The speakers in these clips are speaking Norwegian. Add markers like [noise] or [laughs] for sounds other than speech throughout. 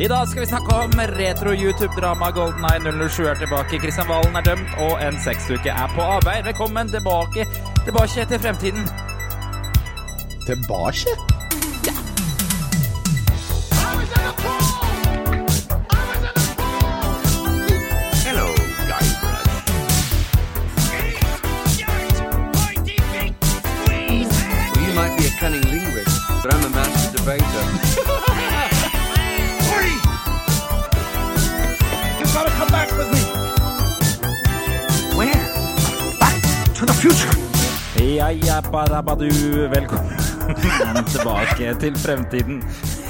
I dag skal vi snakke om retro-YouTube-drama Golden Eye 007 er tilbake. Kristian Valen er dømt, og en sexuke er på arbeid. Velkommen tilbake, tilbake til fremtiden. Tilbake? Hello, Guybrush. Well, you might be a cunning linguist, but I'm a master debater. Ja, er Barabadu. Velkommen [laughs] tilbake til fremtiden.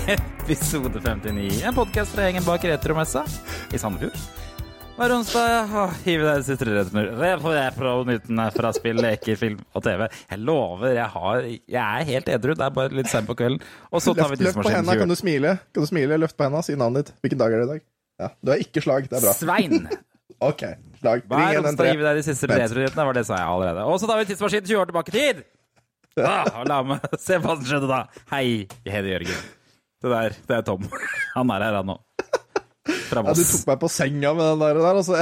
Episode 59. En podkast fra gjengen bak Retromessa i Sandefjord. Hver onsdag hiver deg siste retro-nyhetene fra spill, leker, film og TV. Jeg lover, jeg, har, jeg er helt edru. Det er bare litt seint på kvelden. Og så tar vi Løft, løft på hendene, kan du smile? Kan du smile? Løft på hendene, si navnet ditt. Hvilken dag er det i dag? Ja, Du er ikke slag, det er bra. Svein. Ok, slag. Hver onsdag 113. gir vi deg de siste Vent. Var det sa jeg allerede. Og så tar vi tidsmaskinen 20 år tilbake i tid. [laughs] Ah, la meg [laughs] se hva som skjedde da. Hei, jeg heter Jørgen. Det der, det er Tom. [laughs] Han er her, han òg. Ja, du tok meg på senga med den der, der altså.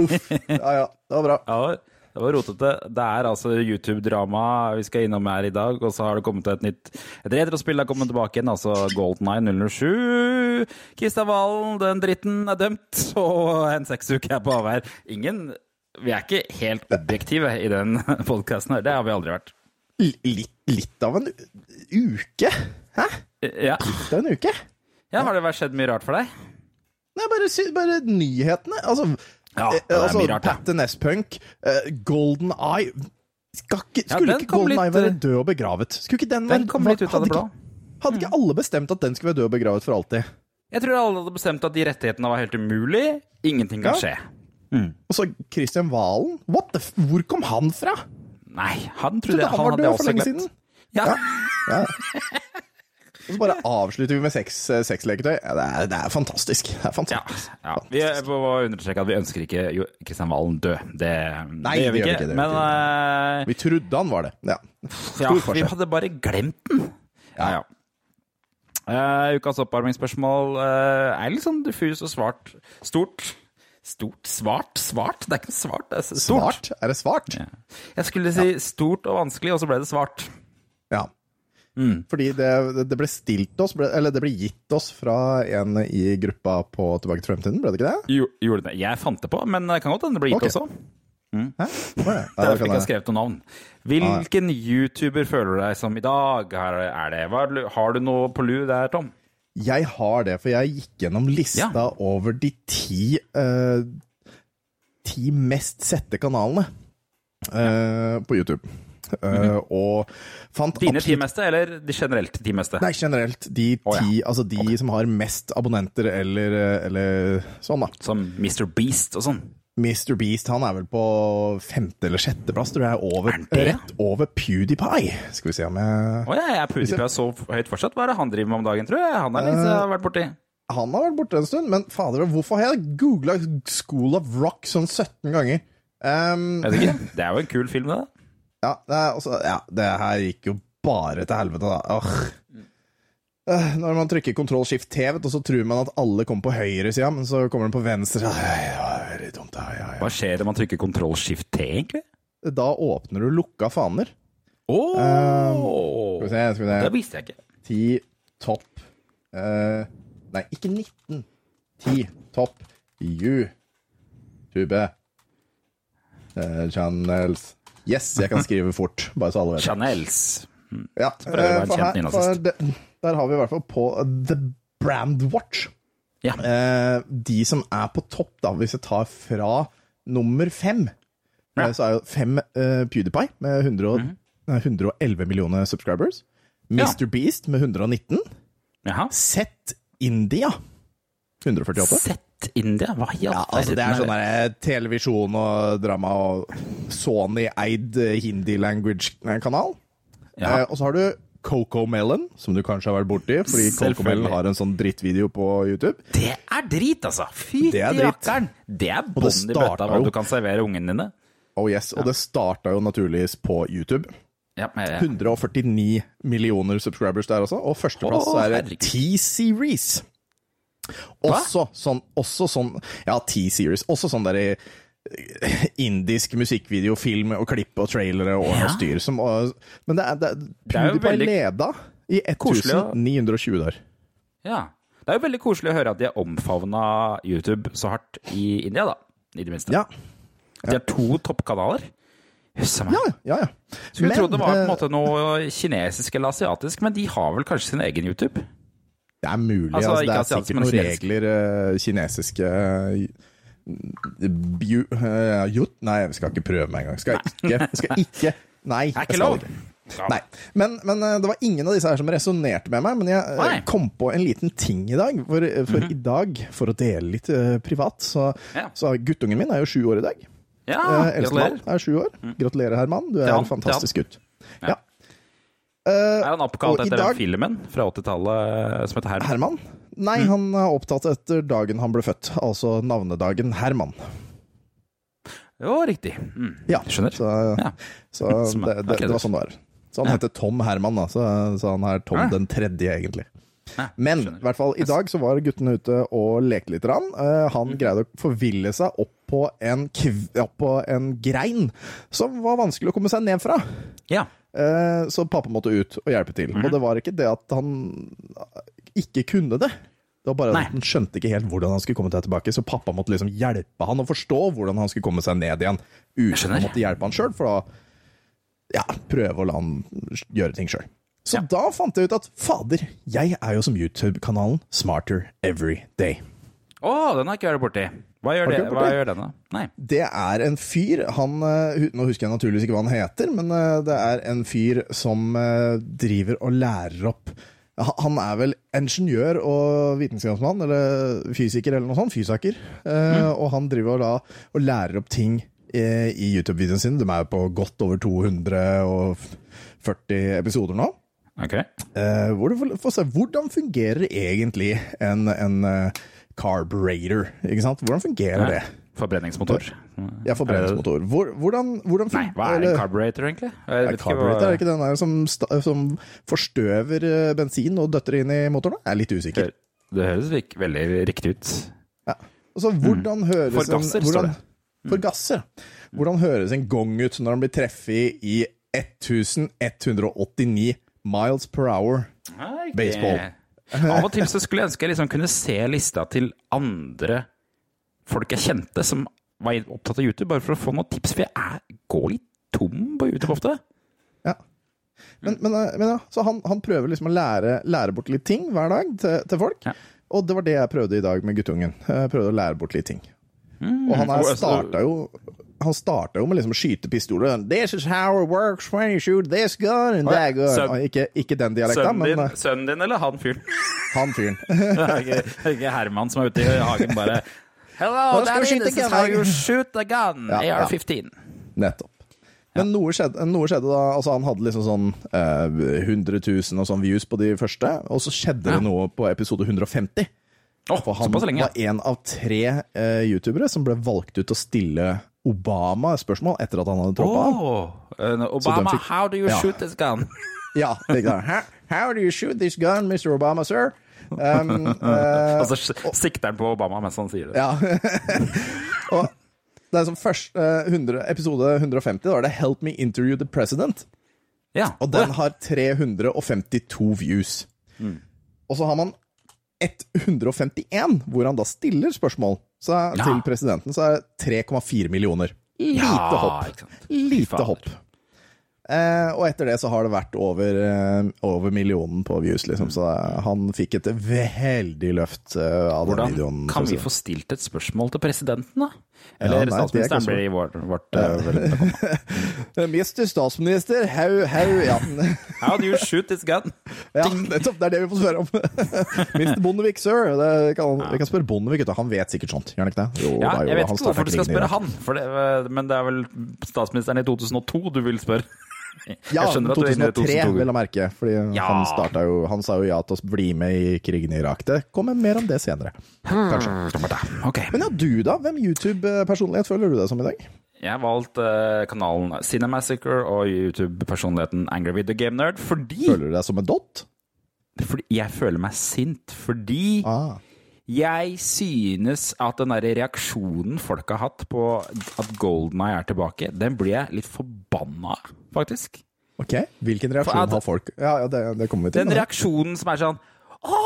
Uff. Ja, ja. Det var bra. Ja, det var rotete. Det er altså YouTube-drama vi skal innom her i dag, og så har det kommet et nytt Et retrospill har kommet tilbake igjen, altså Golden Eye 007. Kristian Valen, den dritten, er dømt, [laughs] og en seksuke er på avveier. Ingen Vi er ikke helt objektive i den [laughs] podkasten her. Det har vi aldri vært. Litt, litt av en uke. Hæ? Ja. Litt av en uke? ja, Har det vært skjedd mye rart for deg? Nei, bare, bare nyhetene. Altså, Ja, eh, det er altså mye rart, ja. Patten S-Punk, eh, Golden Eye Skal ikke, Skulle ja, ikke Golden litt, Eye være eh, død og begravet? Skulle ikke den, Den kom litt ut av det blå. ikke- Hadde ikke alle bestemt at den skulle være død og begravet for alltid? Jeg tror alle hadde bestemt at de rettighetene var helt umulig. Ingenting kan Ja. skje. Og så Christian Valen? What the f Hvor kom han fra? Nei, han Trodde trodde han han var hadde død for også lenge siden. Ja. Ja. [laughs] Og så bare avslutter vi med sex, eh, sexleketøy. Ja, det, er, det er fantastisk. Det er Ja, fantastisk. ja. Vi må understreke at vi ønsker ikke Kristian Valen død. Det, Nei, det gjør vi det gjør vi ikke. ikke, Men vi Vi trodde han var det. Ja. eh, Stor ja, vi hadde bare glemt den. Ja, ja. Uh, ukas oppvarmingsspørsmål uh, er litt sånn diffus og svart. Stort. Stort? Svart? Svart? Det er ikke svart, det er stort. Svart? Er det svart? Ja. Jeg skulle si stort og vanskelig, og så ble det svart. Ja. Mm. Fordi det, det ble stilt oss, ble, eller det ble gitt oss fra en i gruppa på Tilbake til fremtiden, ble det ikke det? Jo, gjorde det. Jeg fant det på, men det kan godt hende det ble gitt okay. også. Hæ? er ja. Ja, Derfor ikke jeg skrevet noe navn. Hvilken YouTuber føler du deg som i dag? Er er det? Hva, er har du noe på lu der, Tom? Jeg har det, for jeg gikk gjennom lista Ja. over de ti uh, Ti mest sette kanalene eh, på YouTube. Eh, Og fant. Dine ti meste, eller de generelt ti meste? Nei, generelt. De Å, ja. ti, altså de som har mest abonnenter, eller, eller sånn, da. Som Mr. Beast og sånn? Mr. Beast han er vel på femte eller sjetteplass, tror jeg. Over, Er rett over PewDiePie. Skal vi se om jeg Å ja, jeg er PewDiePie så høyt fortsatt. Hva er det han driver med om dagen, tror jeg? Han er liksom siden har vært borti. Han har vært borte en stund, men fader, hvorfor har jeg googla School of Rock sånn 17 ganger? Um. Det er jo en kul film, det. Ja, det altså, ja, det her gikk jo bare til helvete, da. Åh. Eh, Når man trykker kontroll skift T, vet og så tror man at alle kommer på høyresida, men så kommer den på venstre. Dumt, ja, ja, Hva skjer når man trykker kontroll shift T, egentlig? Da åpner du lukka faner. Åh! Skal vi se, skal vi Det visste jeg ikke. 10 topp uh, Nei, ikke 19. 10 topp YouTube Uh, channels. Yes, jeg kan skrive fort, bare så alle vet det. Chanels. Ja, eh, for, her, for det, der har vi i hvert fall på The Brand Watch. Ja. Eh, de som er på topp, da, hvis jeg tar fra nummer fem, Ja. eh, så er jo fem eh, PewDiePie med 100, og- nei, 111 millioner subscribers. Mr. Ja. Beast med 119. Jaha. Sett India 148. India? Hva i all Ja, altså Det er sånn der televisjon og drama og Sony-eid eh, hindi language-kanal. Ja. Eh, og så har du Coco Melon, som du kanskje har vært borti, fordi Coco Melon har en sånn drittvideo på YouTube. Det er drit, altså! Fy Det er til rakkeren! Det er det bånn i bøtta hva du kan servere ungene dine. Oh yes, Og det starta jo naturligvis på YouTube. Ja, men, ja. 149 millioner subscribers der også, og førsteplass oh, er. T-Series. Også sånn, også sånn Ja, T-Series. Også sånn der eh, indisk musikkvideo, film og klipp og trailere og Ja. styr. Som, men det er, det er, jo PewDiePie veldig leda i 1920 der. ja. Det er jo veldig koselig å høre at de har omfavna YouTube så hardt i India, da. I det minste. Ja, De har to toppkanaler. Jøsse meg. ja, ja. ja. Skulle Men, tro det var på en eh, måte noe kinesisk eller asiatisk, men de har vel kanskje sin egen YouTube? Det er mulig. Altså, Altså, det er sikkert noen regler eh, kinesiske eh, bju, eh, jut, Nei, jeg skal ikke prøve meg engang. Skal jeg ikke. Jeg skal ikke. Nei, jeg skal ikke. Nei. Men, men det var ingen av disse her som resonnerte med meg. Men jeg Nei. kom på en liten ting i dag. For, for i dag, for å dele litt uh, privat, så, Ja. så guttungen min er jo sju år i dag. Ja, Eldstemann er sju år. Gratulerer, Herman. Du er en fantastisk gutt. Ja. Eh, Er han oppkalt etter dag- den filmen fra 80-tallet som heter Herman? Herman? Nei, Mm. han er opptatt etter dagen han ble født, altså navnedagen Herman. Jo, riktig. Mm. Ja, Skjønner. Så, Ja. så [laughs] det, det, det var sånn det var. Så han Ja. heter Tom Herman, da, så, så han er Tom Ja. den tredje, egentlig. Men i hvert fall, i dag så var guttene ute og lekte litt. Rann. Eh, han Mm. greide å forville seg opp på, en opp på en grein som var vanskelig å komme seg ned fra. Ja. Eh, Så pappa måtte ut og hjelpe til. Mhm. Og det var ikke det at han ikke kunne det. Det var bare at han skjønte ikke helt hvordan han skulle komme seg tilbake, så pappa måtte liksom hjelpe han å forstå hvordan han skulle komme seg ned igjen. Uten å måtte hjelpe han sjøl, for da ja, prøve å la han gjøre ting sjøl. Så Ja. da fant jeg ut at fader, jeg er jo som YouTube-kanalen Smarter Every Day. Å, den har ikke jeg vært borti. Hva gjør, det? Hva gjør den, da? Nei. Det er en fyr han, eh, Nå husker jeg naturligvis ikke hva han heter, men eh, det er en fyr som eh, driver og lærer opp Han er vel ingeniør og vitenskapsmann, eller fysiker eller noe sånt. Fysaker. Mm. Og han driver da og lærer opp ting i YouTube-videoene sine. De er jo på godt over 240 episoder nå. Ok. Eh, hvor du får se hvordan fungerer egentlig en, en carburetor. Ikke sant? Hvordan fungerer det? Forbrenningsmotor. Ja, forbrenningsmotor. Hvor, hvordan, hvordan Nei, hva er en carburetor, egentlig? Jeg vet ja, carburetor er ikke den der som, som forstøver eh, bensin og døtter inn i motoren? Jeg er litt usikker. Det høres veldig riktig ut. Ja. Altså, hvordan høres Mm. Forgasser, en, står hvordan, det. Mm. Forgasser. Hvordan høres en gong ut når den blir treffet i 1189 miles per hour? Nei, Baseball. Av og til så skulle jeg ønske jeg liksom kunne se lista til andre folk jeg kjente som var opptatt av YouTube, bare for å få noen tips. For jeg er, går litt tom på YouTube ofte. Ja. Men, men, eh, men ja, så han, han prøver liksom å lære, lære bort litt ting hver dag til, til folk. Ja. Og det var det jeg prøvde i dag med guttungen. Jeg prøvde å lære bort litt ting. Og han her altså- starta jo han starta jo med liksom å skyte pistoler. This is how it works when you shoot this gun and ja, that gun. Søn, Ikke, ikke den dialekta, Sønnen men din, eh, sønnen din eller han fyren? [laughs] han fyren. [laughs] Det er ikke, er ikke Herman som er ute i hagen bare Hello, daddy, this is how you shoot a gun. Ja, ja. AR-15. Nettopp. Men noe, skjedde, noe skjedde da altså Han hadde liksom sånn eh, 100 000 og sånn views på de første, og så skjedde Ja. det noe på episode 150. Oh, For han lenge, ja. var en av tre eh, youtubere som ble valgt ut til å stille Obama et spørsmål etter at han hadde troppa av. Oh, uh, Obama, fikk- how do you Ja. shoot this gun? [laughs] Ja, ikke sant? How, how do you shoot this gun, Mr. Obama, sir? Um, [laughs] uh, altså sikter han på Obama mens han sier det. ja. [laughs] og det er som først, eh, 100, episode 150, da er det 'Help me interview the president'. Ja. Og den har 352 views. Mm. Og så har man 151, hvor han da stiller spørsmål så Ja. til presidenten. Så er det 3,4 millioner. Lite Ja, hopp. Lite hopp. Eh, og etter det så har det vært over, eh, over millionen på views, liksom. Så eh, han fikk et veldig løft eh, av den Hvordan kan vi få stilt et spørsmål til presidenten, da? Ja, Eller nei, er statsministeren blir i vårt, vårt uh. Eh, Mr. [laughs] Statsminister, how, how ja. [laughs] How do you shoot this gun? [laughs] ja, nettopp. Det er det vi får spørre om. Mr. Bondevik, sir. Det kan, Vi kan spørre Bondevik. Han vet sikkert sånt. Gjør han ikke det? Jo, Ja, da, jo, jeg vet ikke hvorfor du skal spørre han, for det, men det er vel statsministeren i 2002 du vil spørre? Ja, Jeg skjønner at du er inne i 2003, vil jeg merke. Fordi Ja. han, jo, han sa jo ja til å bli med i krigen i Irak. Det kommer mer om det senere. Kanskje. Okay. Men ja, du da? Hvem YouTube-personlighet føler du deg som i dag? Jeg har valgt eh, kanalen Cinemassacre og YouTube-personligheten Angry Video Game Nerd fordi, Føler du deg som en dott? fordi jeg føler meg sint. Fordi Ah. Jeg synes at den der reaksjonen folk har hatt på at Golden Eye er tilbake, den blir jeg litt forbanna av, faktisk. Ok, Hvilken reaksjon at- har folk Ja, ja det, det kommer vi til. Den nå. reaksjonen som er sånn Å,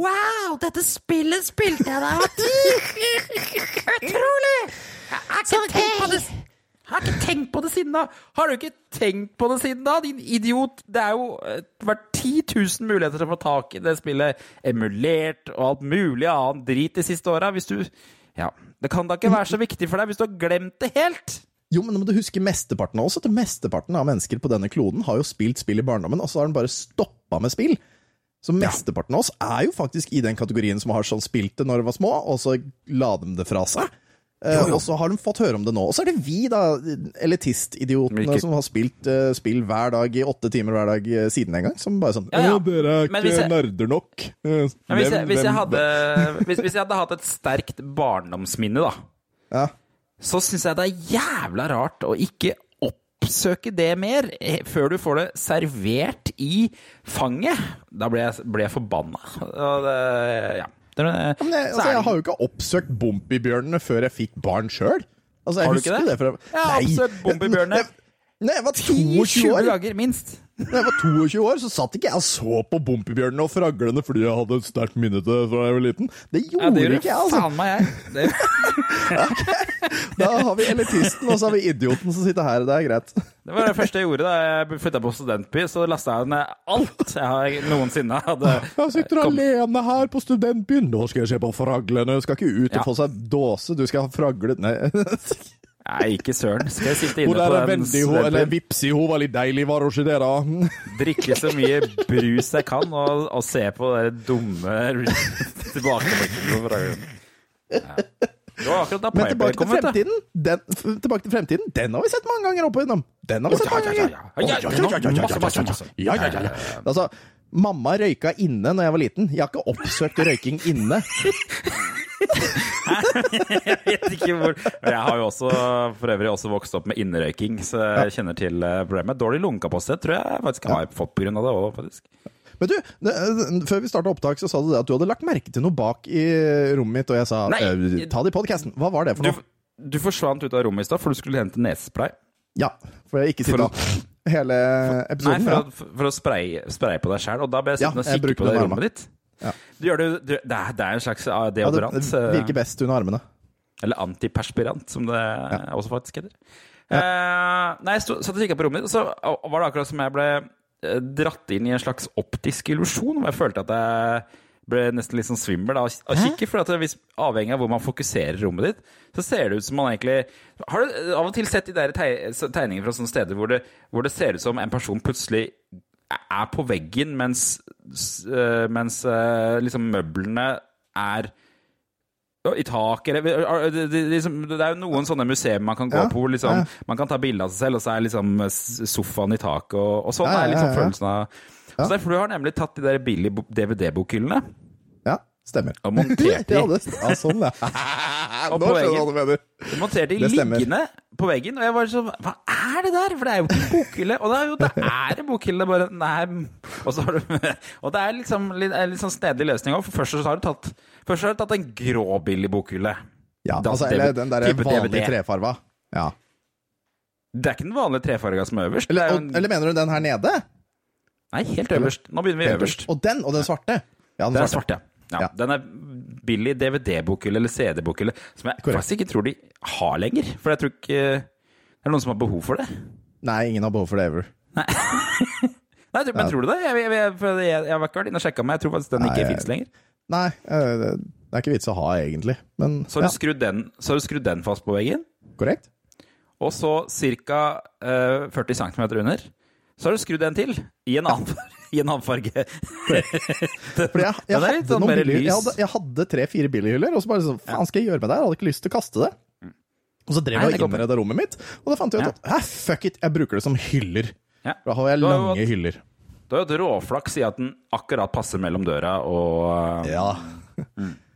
wow! Dette spillet spilte jeg da! [laughs] Utrolig! Jeg har ikke tenkt på det har ikke tenkt på det siden da! Har du ikke tenkt på det siden da, din idiot? Det er jo vært 10 000 muligheter til å få tak i det spillet, emulert og alt mulig annet drit de siste åra. Hvis du Ja. Det kan da ikke være så viktig for deg hvis du har glemt det helt? Jo, men nå må du huske mesteparten også, at mesteparten av mennesker på denne kloden har jo spilt spill i barndommen, og så har de bare stoppa med spill. Så mesteparten av oss er jo faktisk i den kategorien som har sånn spilt det når de var små, og så la de det fra seg. Eh, Og så har de fått høre om det nå. Og så er det vi, da, elitistidiotene, som har spilt uh, spill hver dag i åtte timer hver dag uh, siden en gang. Som bare sånn Ja, ja. Dere er ikke jeg- nerder nok. Men hvis, jeg, hvis, jeg hadde, hvis, hvis jeg hadde hatt et sterkt barndomsminne, da Ja. så syns jeg det er jævla rart å ikke oppsøke det mer før du får det servert i fanget. Da ble jeg, ble jeg forbanna. Og det, ja. Det, Men jeg, altså, jeg har jo ikke oppsøkt Bompibjørnene før jeg fikk barn sjøl. Altså, Har du ikke det? det fra Jeg har oppsøkt [laughs] Bompibjørnene. Nei, jeg var 20 22 år. dager, minst. Da jeg var 22 år, så satt ikke jeg og så på Bompibjørnene og Fraglene fordi jeg hadde et sterkt minne til det fra jeg var liten. Det gjorde Ja, det gjorde ikke jeg, altså. faen meg jeg. [laughs] Det, Da har vi elitisten, og så har vi idioten som sitter her. Det er greit. Det var det første jeg gjorde da jeg flytta på studentby. Så lasta jeg ned alt jeg har noensinne hadde [laughs] Jeg sitter kom- alene her på studentbyen. Nå skal jeg se på Fraglene. Du Skal ikke ut og Ja. få seg dåse, du skal ha fraglet Nei. [laughs] Nei, ikke søren. Skal jeg sitte inne på den veldig hun, eller? Vipsi, hun var litt deilig, var hun ikke det, da? [laughs] drikke så mye brus jeg kan, og, og se på det dumme tilbakeblikkene fraglene. ja. Det var akkurat da Men tilbake til fremtiden, den, tilbake til fremtiden, den har vi sett mange ganger opp igjennom. Den har vi sett mange ganger. ja, ja. Ja. Altså, mamma røyka inne når jeg var liten. Jeg har ikke oppsøkt røyking inne. Jeg vet ikke hvor Jeg har jo også for øvrig også vokst opp med innerøyking, så jeg kjenner til eh, problemet. Dårlig lungekapasitet tror jeg faktisk har fått på grunn av det òg, faktisk. Men du, det, før vi starta opptak, så sa du det at du hadde lagt merke til noe bak i rommet mitt, og jeg sa Nei. «Øh, ta det i podkasten. Hva var det for noe? du forsvant ut av rommet i stad, for du skulle hente nesespray. Ja, for jeg ikke sitte [laughs] hele hele Nei, episoden. for, ja. å, for, å spraye, spraye på deg sjæl. og da ble jeg Ja, og kikke på det rommet ditt. Ja. Du gjør det, du, det, er, det er en slags deodorant. Ja, det, eh, virker best under armene. Eller antiperspirant, som det også faktisk heter. Eh, nei, jeg stod- satt og kikka på rommet ditt, og så var det akkurat som jeg ble dratt inn i en slags optisk illusjon. Hvor jeg følte at jeg ble nesten litt sånn svimmel av kikker. For at hvis, avhengig av hvor man fokuserer rommet ditt, så ser det ut som man egentlig Har du eh, av og til sett de der tegningene fra sånne steder hvor det, hvor det ser ut som en person plutselig er på veggen, mens, eh, mens eh, liksom møblene er I taket det, liksom, det er jo noen sånne museer man kan gå Ja, på. hvor Liksom, ja. Man kan ta bilde av seg selv, og så er liksom sofaen i taket. Og, og sånn er liksom følelsen av Så derfor du har nemlig tatt de der billige DVD-bokhyllene stemmer. og monterte [laughs] de, Ja, det, ja, sånn, ja. [laughs] Nå skjønner jeg hva du mener. de monterte de liggende på veggen. Og jeg var sånn Hva er det der? For det er jo ikke en bokhylle. Og det er jo det er en bokhylle, bare er Og så har du [laughs] Og det er liksom litt, litt sånn snedig løsning òg, for først så har du tatt Først har du tatt en grå, billig bokhylle. Ja, Da- altså, eller den der vanlige trefarva. Ja. Det er ikke den vanlige trefarga som er øverst. Eller, er og, eller mener du den her nede? nei, helt øverst. Nå begynner vi øverst. Og den, og den svarte? Ja, den Den er svarte. Ja. ja. Ja. Den er billig DVD-bokhylle eller CD-bokhylle, som jeg Korrekt. faktisk ikke tror de har lenger. For jeg tror ikke det er noen som har behov for det. Nei, ingen har behov for det ever. Nei, [laughs] Nei Men tror du det? Jeg, jeg, jeg, jeg, har ikke vært inne og sjekka, meg. jeg tror faktisk den Nei, ikke fins lenger. Nei, eh, det er ikke vits å ha, egentlig. Men Så har, ja, den, så har du skrudd den fast på veggen, korrekt. og så ca. 40 cm under, så har du skrudd en til i en annen, [laughs] i en annen farge. Fordi jeg, [laughs] jeg, hadde sånn billig, jeg, hadde, jeg hadde tre-fire billighyller, og så bare sånn Faen, skal jeg gjøre med det? Jeg hadde ikke lyst til å kaste det. Og så drev jeg og innreda rommet mitt, og da fant jeg ut at fuck it, jeg bruker det som hyller. Ja. Da har jeg lange hyller. Du har jo hatt råflaks i at den akkurat passer mellom døra og Ja. [laughs]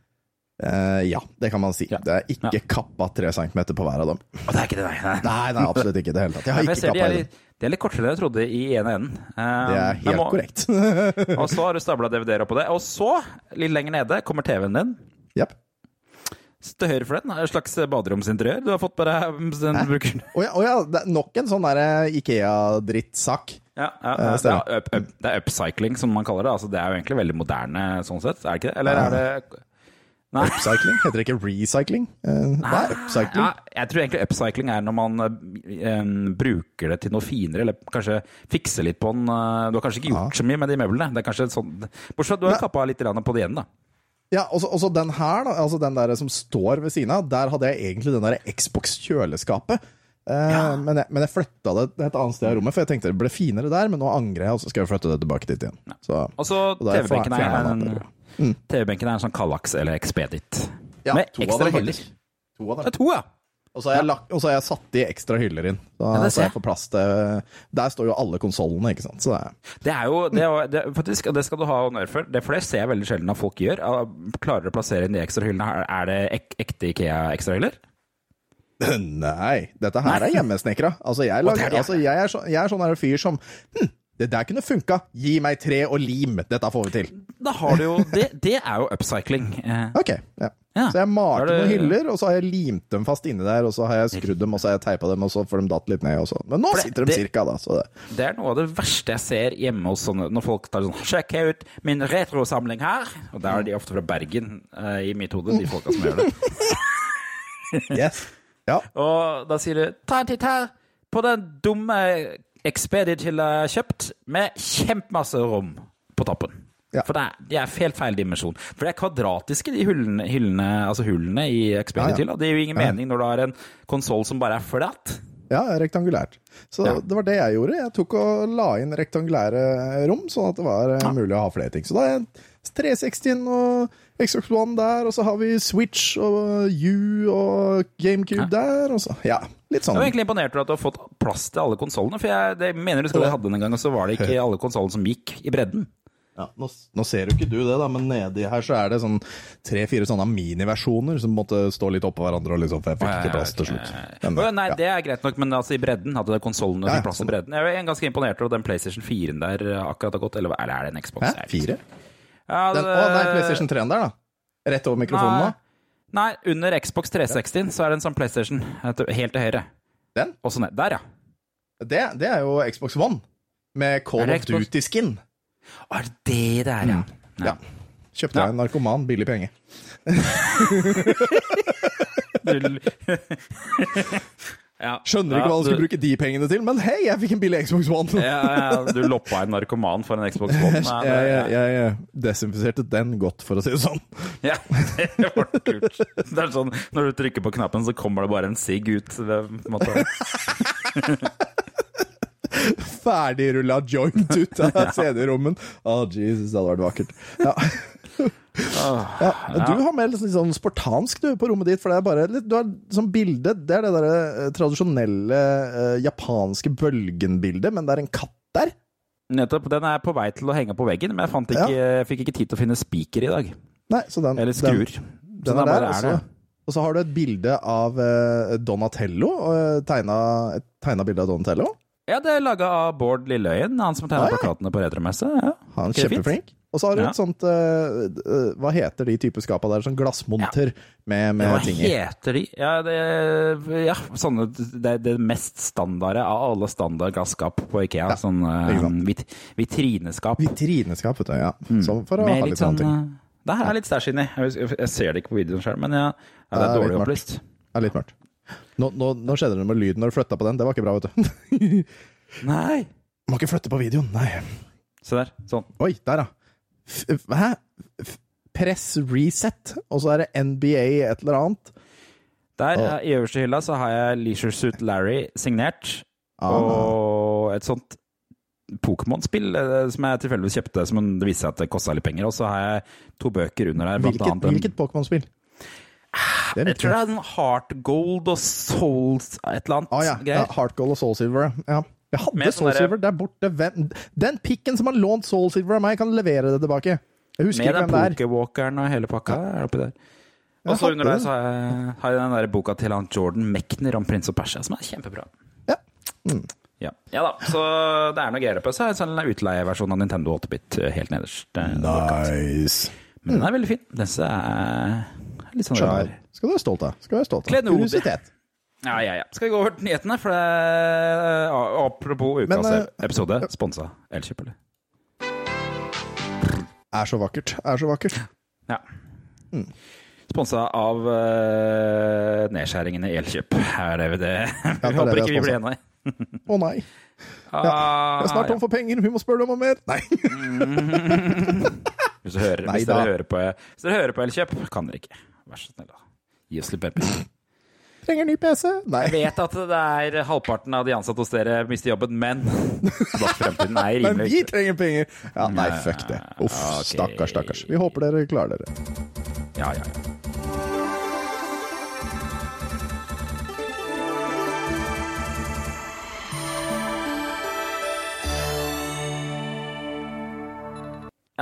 Eh, ja, det kan man si. Ja. Det er ikke kappa tre centimeter på hver av dem. Og det er ikke det, nei. nei. Nei, absolutt ikke i det hele tatt. Jeg har Nei, ikke kappa de er, de er litt kortere enn jeg trodde i ene enden. Uh, Det er helt må- korrekt. [laughs] Og så har du stabla DVD-er oppå det. Og så, litt lenger nede, kommer TV-en din. Yep. Til høyre for den er et slags baderomsinteriør du har fått på deg. [laughs] Den brukeren Å ja, oh, ja, nok en sånn Ikea-drittsak. Ja, ja, Eh, ja, up, up, det er upcycling, som man kaller det. Altså, det er jo egentlig veldig moderne sånn sett, er det ikke det? Eller er det Nei. Upcycling? Heter det ikke recycling? Eh, Hva er upcycling? Ja, jeg tror egentlig upcycling er når man um, bruker det til noe finere, eller kanskje fikser litt på den. eh, Du har kanskje ikke gjort så mye med de møblene. Det er kanskje sånn Bortsett fra at du har kappa litt på det igjen, da. Ja, og så den her, da, altså den der som står ved siden av, der hadde jeg egentlig den der Xbox-kjøleskapet. Ja. men, jeg, men jeg flytta det et annet sted i rommet, for jeg tenkte det ble finere der, men nå angrer jeg, og så skal jeg flytte det tilbake dit igjen. Så, Og så TV-benken er, en-. Mm. TV-benken er en sånn Kallax eller Expedit. ja, Med to ekstra hyller. To av Det er to, ja! Og så har jeg, lagt, og så har jeg satt de ekstra hyller inn. da, Ja, så jeg får plass til Der står jo alle konsollene, ikke sant. Så det er Det er jo det, er, det, faktisk, og det skal du ha honnør for. Det, for det ser jeg veldig sjelden at folk gjør. Ah, Klarer å plassere inn de ekstra hyllene. Er- Er det ek, ekte Ikea-ekstrahyller? [laughs] Nei, dette her er hjemmesnekra. Altså, jeg, er lager, altså, jeg, er så, jeg er sånn her fyr som hm, det der kunne funka. Gi meg tre og lim. Dette får vi til. Da har du jo Det, det er jo upcycling. Eh, Ok, ja. Ja. Så jeg malte det- noen hyller, og så har jeg limt dem fast inni der, og så har jeg skrudd dem, og så har jeg teipa dem, og så får de datt litt ned, og så. Men nå det- sitter de det- cirka, da. Så det. Det er noe av det verste jeg ser hjemme hos sånne Når folk tar sånn Sjekk ut min retrosamling her! Og da er de ofte fra Bergen, uh, i mitt hode, de folka som gjør det. Yes. Ja. Og da sier du Ta en titt her på den dumme Expedit-hylla jeg kjøpt, med kjempemasse rom på toppen. Ja. For det er, de er helt feil dimensjon. For det er kvadratiske, de hyllene, hyllene altså hullene i Expedit-hylla. Det gir jo ingen mening når du har en konsoll som bare er flat. Ja, rektangulært. Så Ja. det var det jeg gjorde. Jeg tok og la inn rektangulære rom, sånn at det var eh, mulig å ha flere ting. Så da er 360 og Xbox One der, og så har vi Switch og U og GameCube der, og så Ja, litt sånn. Jeg er egentlig imponert over at du har fått plass til alle konsollene. For jeg det mener du skal hadde den en gang, og så var det ikke alle konsollene som gikk i bredden. Ja, nå, nå ser jo ikke du det, da, men nedi her så er det sånn tre-fire sånne miniversjoner som måtte stå litt oppå hverandre, og liksom, for jeg fikk ikke plass til slutt. Men, ja. nei, ja. det er greit nok, men altså i bredden hadde konsollene Ja, ja, plass i sånn. bredden. Jeg er ganske imponert over den PlayStation 4-en der eh, akkurat har gått, eller, eller er det en Xbox? Hæ? Jeg vet Fire? Ikke. det... Den, å nei, PlayStation 3-en der, da. Rett over mikrofonen Nei. nå. Nei, under Xbox 360 så er det en sånn PlayStation helt til høyre. Den? Også ned. Der, ja. Det, det er jo Xbox One. Med Call of? Duty-skin. Er det det der, ja? Ja. Kjøpte Ja. jeg en narkoman, billig penge. [laughs] [laughs] Ja. Skjønner ikke hva han skulle du- bruke de pengene til, men hei, jeg fikk en billig Xbox One! Ja, du loppa en narkoman for en Xbox One. [laughs] Nei, det- Jeg, jeg, jeg desinfiserte den godt, for å si det sånn. [laughs] Ja, det var kult. Det er sånn, når du trykker på knappen, så kommer det bare en sigg ut. ved- på. [laughs] Ferdigrulla joint ut av CD-rommen. Å, Jesus, det hadde vært vakkert. Ja. Ja, Du har med litt sånn spartansk du, på rommet ditt, for det er bare litt, du har sånn bilde Det er det der eh, tradisjonelle eh, japanske bølgen-bildet, men det er en katt der. Nettopp. Den er på vei til å henge på veggen, men jeg, fant ikke, jeg fikk ikke tid til å finne spiker i dag. Nei, så den, Eller skruer. Den, den da er der, bare og er så, det. og så har du et bilde av eh, Donatello. eh, tegna, et tegna bilde av Donatello. Ja, det er laga av Bård Lilleøyen, han som tegna Ah, plakatene på Retromesse. Ja. Han kjempeflink. Og så har du Ja. et sånt eh, Hva heter de type skapa der? Sånn glassmonter med, med Hva ting i. Hva heter de? Ja, det, ja sånne, det det mest standarde av alle standard gasskap på Ikea. Ja, Sånn uh, vit, vitrineskap. Vitrineskap, vet du. Ja. Sånn for å Med ha litt litt sånne ting. sånn uh, Det her er litt stæsj inni. Jeg, jeg- ser det ikke på videoen sjøl, men ja, ja, Det er er dårlig opplyst. Det er litt mørkt. Nå, nå, nå skjedde det med lyden når du flytta på den. Det var ikke bra, vet du. [laughs] Nei! Må ikke flytte på videoen. Nei. Se der. Sånn. Oi, der, ja. Hæ? Press reset, og så er det NBA et eller annet. Der, eh, i øverste hylla, så har jeg Leisure Suit Larry signert. Ah. Og et sånt Pokémon-spill eh, som jeg tilfeldigvis kjøpte, som det viste seg at det kosta litt penger. Og så har jeg to bøker under der. Hvilket, annet hvilket Pokémon-spill? Jeg tror det er en Heart Gold og Souls et eller annet Ah, ja. ja. Heart Gold og Soul Silver. Ja. Jeg hadde Med sånn derre- Silver der borte. Hvem, den pikken som har lånt Soulsilver av meg, kan levere det tilbake. Jeg husker Med ikke den hvem det er. pokerwalkeren og hele pakka er oppi der. Og så under der så har jeg, har jeg den der boka til han Jordan Mechner om prins og Persia, som er kjempebra. Ja. Ja. ja da, så det er noe greier på. Så er det en utleieversjon av Nintendo 8-bit eh, helt nederst. eh. Nice. Men den er veldig fin. Disse er litt sånn rar. Skal du være stolt av. Skal du være stolt av. Kuriositet. Ja, ja, ja. Skal vi gå over til nyhetene? For det er, eh, apropos ukas Men, eh, episode, sponsa Elkjøp, eller? Er så vakkert. Er så vakkert. Ja. Sponsa av uh, nedskjæringene i Elkjøp. Er det det? det Vi er håper det ikke vi vi blir enige. Å nei. Ah, Jeg er snart tom for penger. Vi må spørre dem om mer. Nei. [laughs] Hvis, du hører, Nei hvis, dere hører på, hvis dere hører på Elkjøp, kan dere ikke. Vær så snill, da. Gi oss litt pepper. Trenger ny PC. Nei. Jeg vet at det er halvparten av de ansatte hos dere mister jobben, men [laughs] fremtiden er Men vi trenger penger! Ja, nei, fuck det. Uff, okay. stakkars, stakkars. Vi håper dere klarer dere. Ja, ja, ja.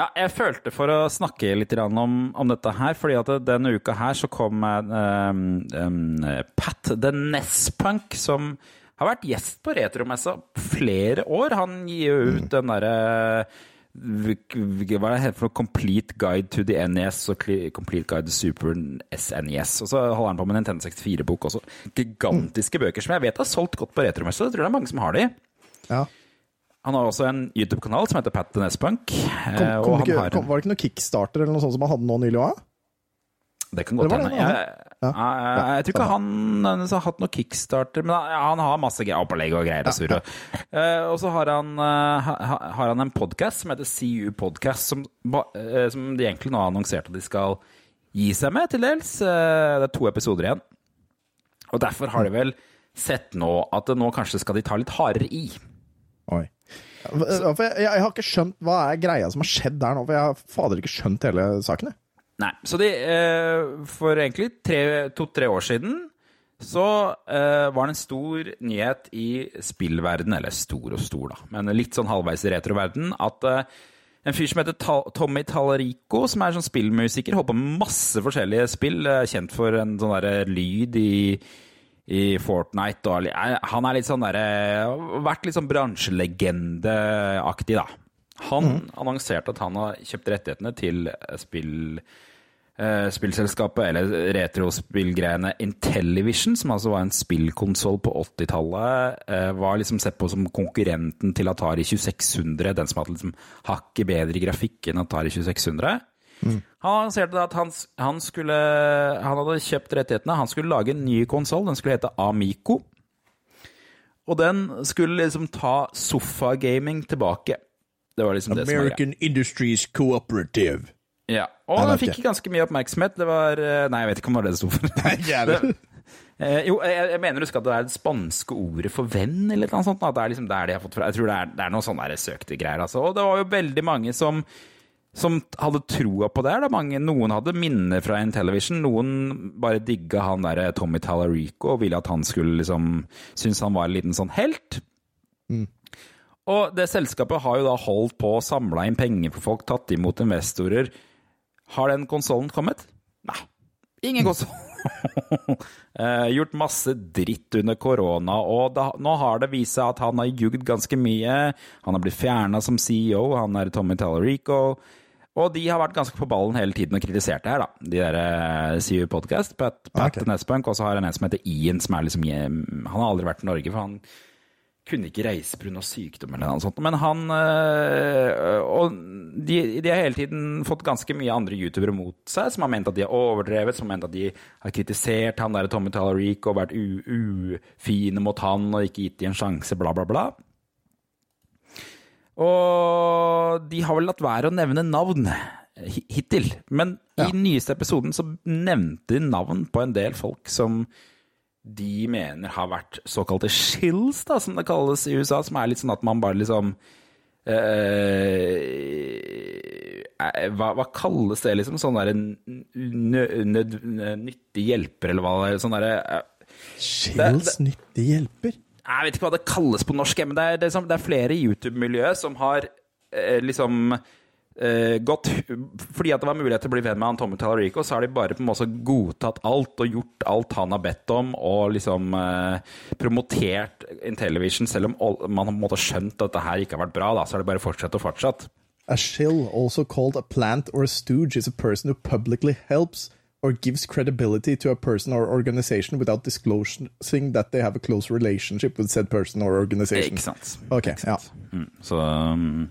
Ja, jeg følte for å snakke litt om, om dette her, fordi at denne uka her så kom um, um, Pat The Nesspunk, som har vært gjest på Retromessa flere år. Han gir jo ut den derre v- hva er det heter for? Complete Guide to the NES og Complete Guide to Super SNES. Og så holder han på med Nintendo 64-bok også. Gigantiske bøker som jeg vet har solgt godt på retromessa. Jeg tror det er mange som har de. Ja. Han har også en YouTube-kanal som heter Pat the Nespunk. eh, Kom, kom ikke, har kom, var det ikke noe kickstarter eller noe sånt som han hadde nå nylig òg? Det kan godt hende. Jeg, ja. jeg, jeg tror ikke han har hatt noe kickstarter, men han, har masse opplegg og greier og surr. Eh, og så har han, eh, har han en podkast som heter CU Podcast, som, som de egentlig nå har annonsert at de skal gi seg med, til dels. Det er to episoder igjen. Og derfor har de vel sett nå at nå kanskje skal de ta litt hardere i. Oi. Ja, jeg, jeg har ikke skjønt hva er greia som har skjedd der nå, for jeg har fader ikke skjønt hele saken. Nei, så de, eh, for egentlig to-tre år siden så eh, var det en stor nyhet i spillverden, eller stor og stor, da, men litt sånn halvveis i retroverden, at eh, en fyr som heter Tommy Tallarico, som er sånn spillmusiker, holder på med masse forskjellige spill, kjent for en sånn derre lyd i i Fortnite og eh, Han er litt sånn derre Vært litt sånn bransjelegendeaktig, da. Han annonserte at han har kjøpt rettighetene til spill eh, spillselskapet, eller retrospillgreiene Intellivision, som altså var en spillkonsoll på 80-tallet, eh, var liksom sett på som konkurrenten til Atari 2600, den som hadde liksom hakket bedre grafikk enn Atari 2600. Han annonserte at han, han, skulle, han hadde kjøpt rettighetene, han skulle lage en ny konsoll, den skulle hete Amico. Og den skulle liksom ta sofagaming tilbake. Det var liksom det som var greia. Industries Cooperative. Ja, og den fikk ganske mye oppmerksomhet. Det var eh, Nei, jeg vet ikke om det var det det sto for. [laughs] Jævlig. [laughs] Eh, jo, jeg, jeg mener du skal at det er det spanske ordet for venn, eller noe sånt. At det er liksom der de har fått fra. Jeg tror det er, det er noen sånne søkte greier, altså. Og det var jo veldig mange som som hadde troa på det. Da. Mange, noen hadde minner fra Intellivision. Noen bare digga han der Tommy Tallarico og ville at han skulle liksom Synes han var en liten sånn helt. Og det selskapet har jo da holdt på å samla inn penger for folk, tatt imot investorer. Har den konsollen kommet? Nei. Ingen [laughs] konsoll. [laughs] Eh, gjort masse dritt under korona, og da, nå har det vist seg at han har jugd ganske mye. Han har blitt fjerna som CEO, han er Tommy Tallarico. Og de har vært ganske på ballen hele tiden og kritisert det her, da. De der CU Podcast, Pat, Pat okay. Nespunk, og så har han en som heter Ian, som er liksom Han har aldri vært i Norge, for han kunne ikke reise pga. sykdom eller noe sånt. Men han øh, Og de, de har hele tiden fått ganske mye andre youtubere mot seg, som har ment at de har overdrevet, som har ment at de har kritisert han der Tommy Tallarico og vært ufine mot han og ikke gitt de en sjanse, bla, bla, bla. Og de har vel latt være å nevne navn hittil. Men i Ja. nyeste episoden så nevnte de navn på en del folk som de mener har vært såkalte shills, da, som det kalles i USA, som er litt sånn at man bare liksom eh, eh, hva, hva kalles det, liksom? Sånn derre nyttig hjelper, eller hva det er? Sånn derre eh, Shills nyttig hjelper. Jeg vet ikke hva det kalles på norsk, men det er, det er, det er flere i YouTube-miljøet som har eh, liksom eh, gått Fordi at det var mulighet til å bli venn med han Tommy Tallarico, så har de bare på en måte godtatt alt og gjort alt han har bedt om, og liksom eh, promotert Intellivision, selv om man har skjønt at dette her ikke har vært bra, da, så har det bare fortsatt og fortsatt. A shill, also called a plant or a stooge, is a person who publicly helps or gives credibility to a person or organization without disclosing that they have a close relationship with said person or organization. Ikke sant? Ok, ja. Så, um,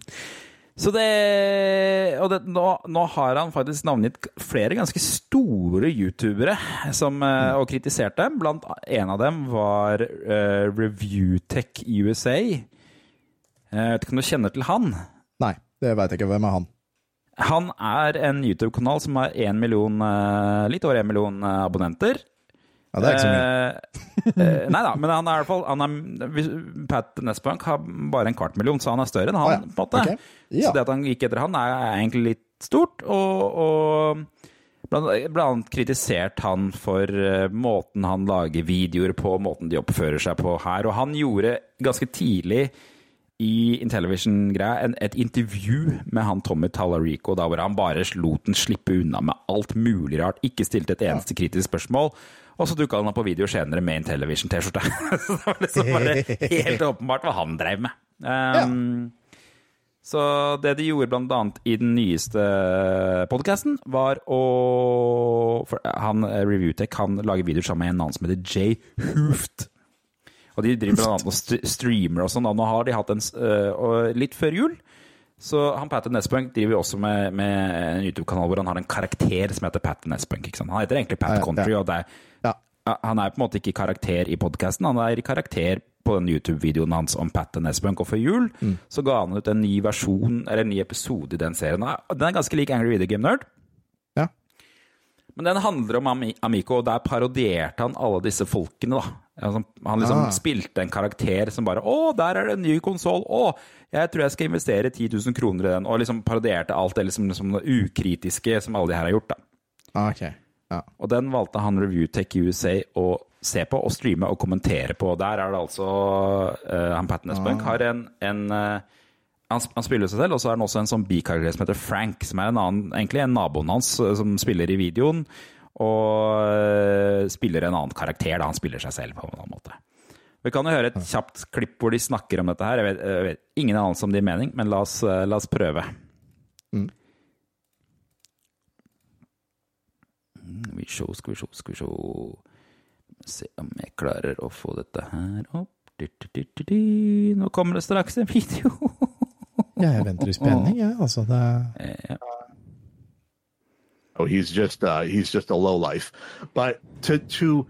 så det Og det, nå, nå har han faktisk navngitt flere ganske store youtubere som, mm. og kritisert dem. Blant en av dem var uh, Reviewtech USA. Jeg vet ikke om du kjenner til han? Nei, det veit jeg ikke. Hvem er han? Han er en YouTube-kanal som har eh, litt over én million eh, abonnenter. Ja, det er ikke så mye. Eh, nei da, men han er i hvert fall han er, Pat Nesbank har bare en kvart million, så han er større enn han. Å ja, på en måte. Okay. Ja. Så det at han gikk etter han, er, er egentlig litt stort. Og, og blant, annet kritisert han for måten han lager videoer på, måten de oppfører seg på her. Og han gjorde ganske tidlig i Intellivision-greia et intervju med han Tommy Tallarico, da hvor han bare lot den slippe unna med alt mulig rart, ikke stilte et eneste kritisk spørsmål. Og så dukka han opp på video senere med Intellivision-T-skjorte. [laughs] så det var liksom bare helt åpenbart hva han drev med. Um, Så det de gjorde blant annet i den nyeste podkasten, var å for han, eh, Reviewtech han lager videoer sammen med en annen som heter Jay Hooft. Og de driver blant annet og st streamer og sånn. Nå har de hatt en Og litt før jul så han Patten Nespunk driver jo også med, med en YouTube-kanal hvor han har en karakter som heter Patten Nespunk. Han heter egentlig Pat. Country, og er, Ja. han er på en måte ikke i karakter i podkasten, han er i karakter på den YouTube-videoen hans om Patten Nespunk. Og før jul så ga han ut en ny versjon, eller en ny episode i den serien. Den er ganske lik Angry Video Game Nerd. Ja. Men den handler om Amico, og der parodierte han alle disse folkene, da. Altså, han liksom Ah. spilte en karakter som bare 'Å, der er det en ny konsoll. Å, jeg tror jeg skal investere 10 000 kroner i den.' Og liksom parodierte alt det liksom, liksom det ukritiske som alle de her har gjort, da. Ah, okay. Ja. Og den valgte han Reviewtech USA å se på og streame og kommentere på. Der er det altså uh, han Pat ah. har en, en uh, han, han spiller seg selv, og så er han også en sånn bikarakter som heter Frank, som er en annen, egentlig en naboen hans eh, som spiller i videoen, og eh, spiller en annen karakter, da han spiller seg selv på en annen måte. Vi kan jo høre et kjapt klipp hvor de snakker om dette her. Jeg vet, jeg vet ingen anelse om din mening, men la oss, eh, la oss prøve. Mm, Vi se, skal vi se, skal vi se Se om jeg klarer å få dette her opp. Nå kommer det straks en video. ja, jeg venter i spenning, jeg. Altså, det [laughs] Ja. Oh, he's just uh, he's just a low life. But to to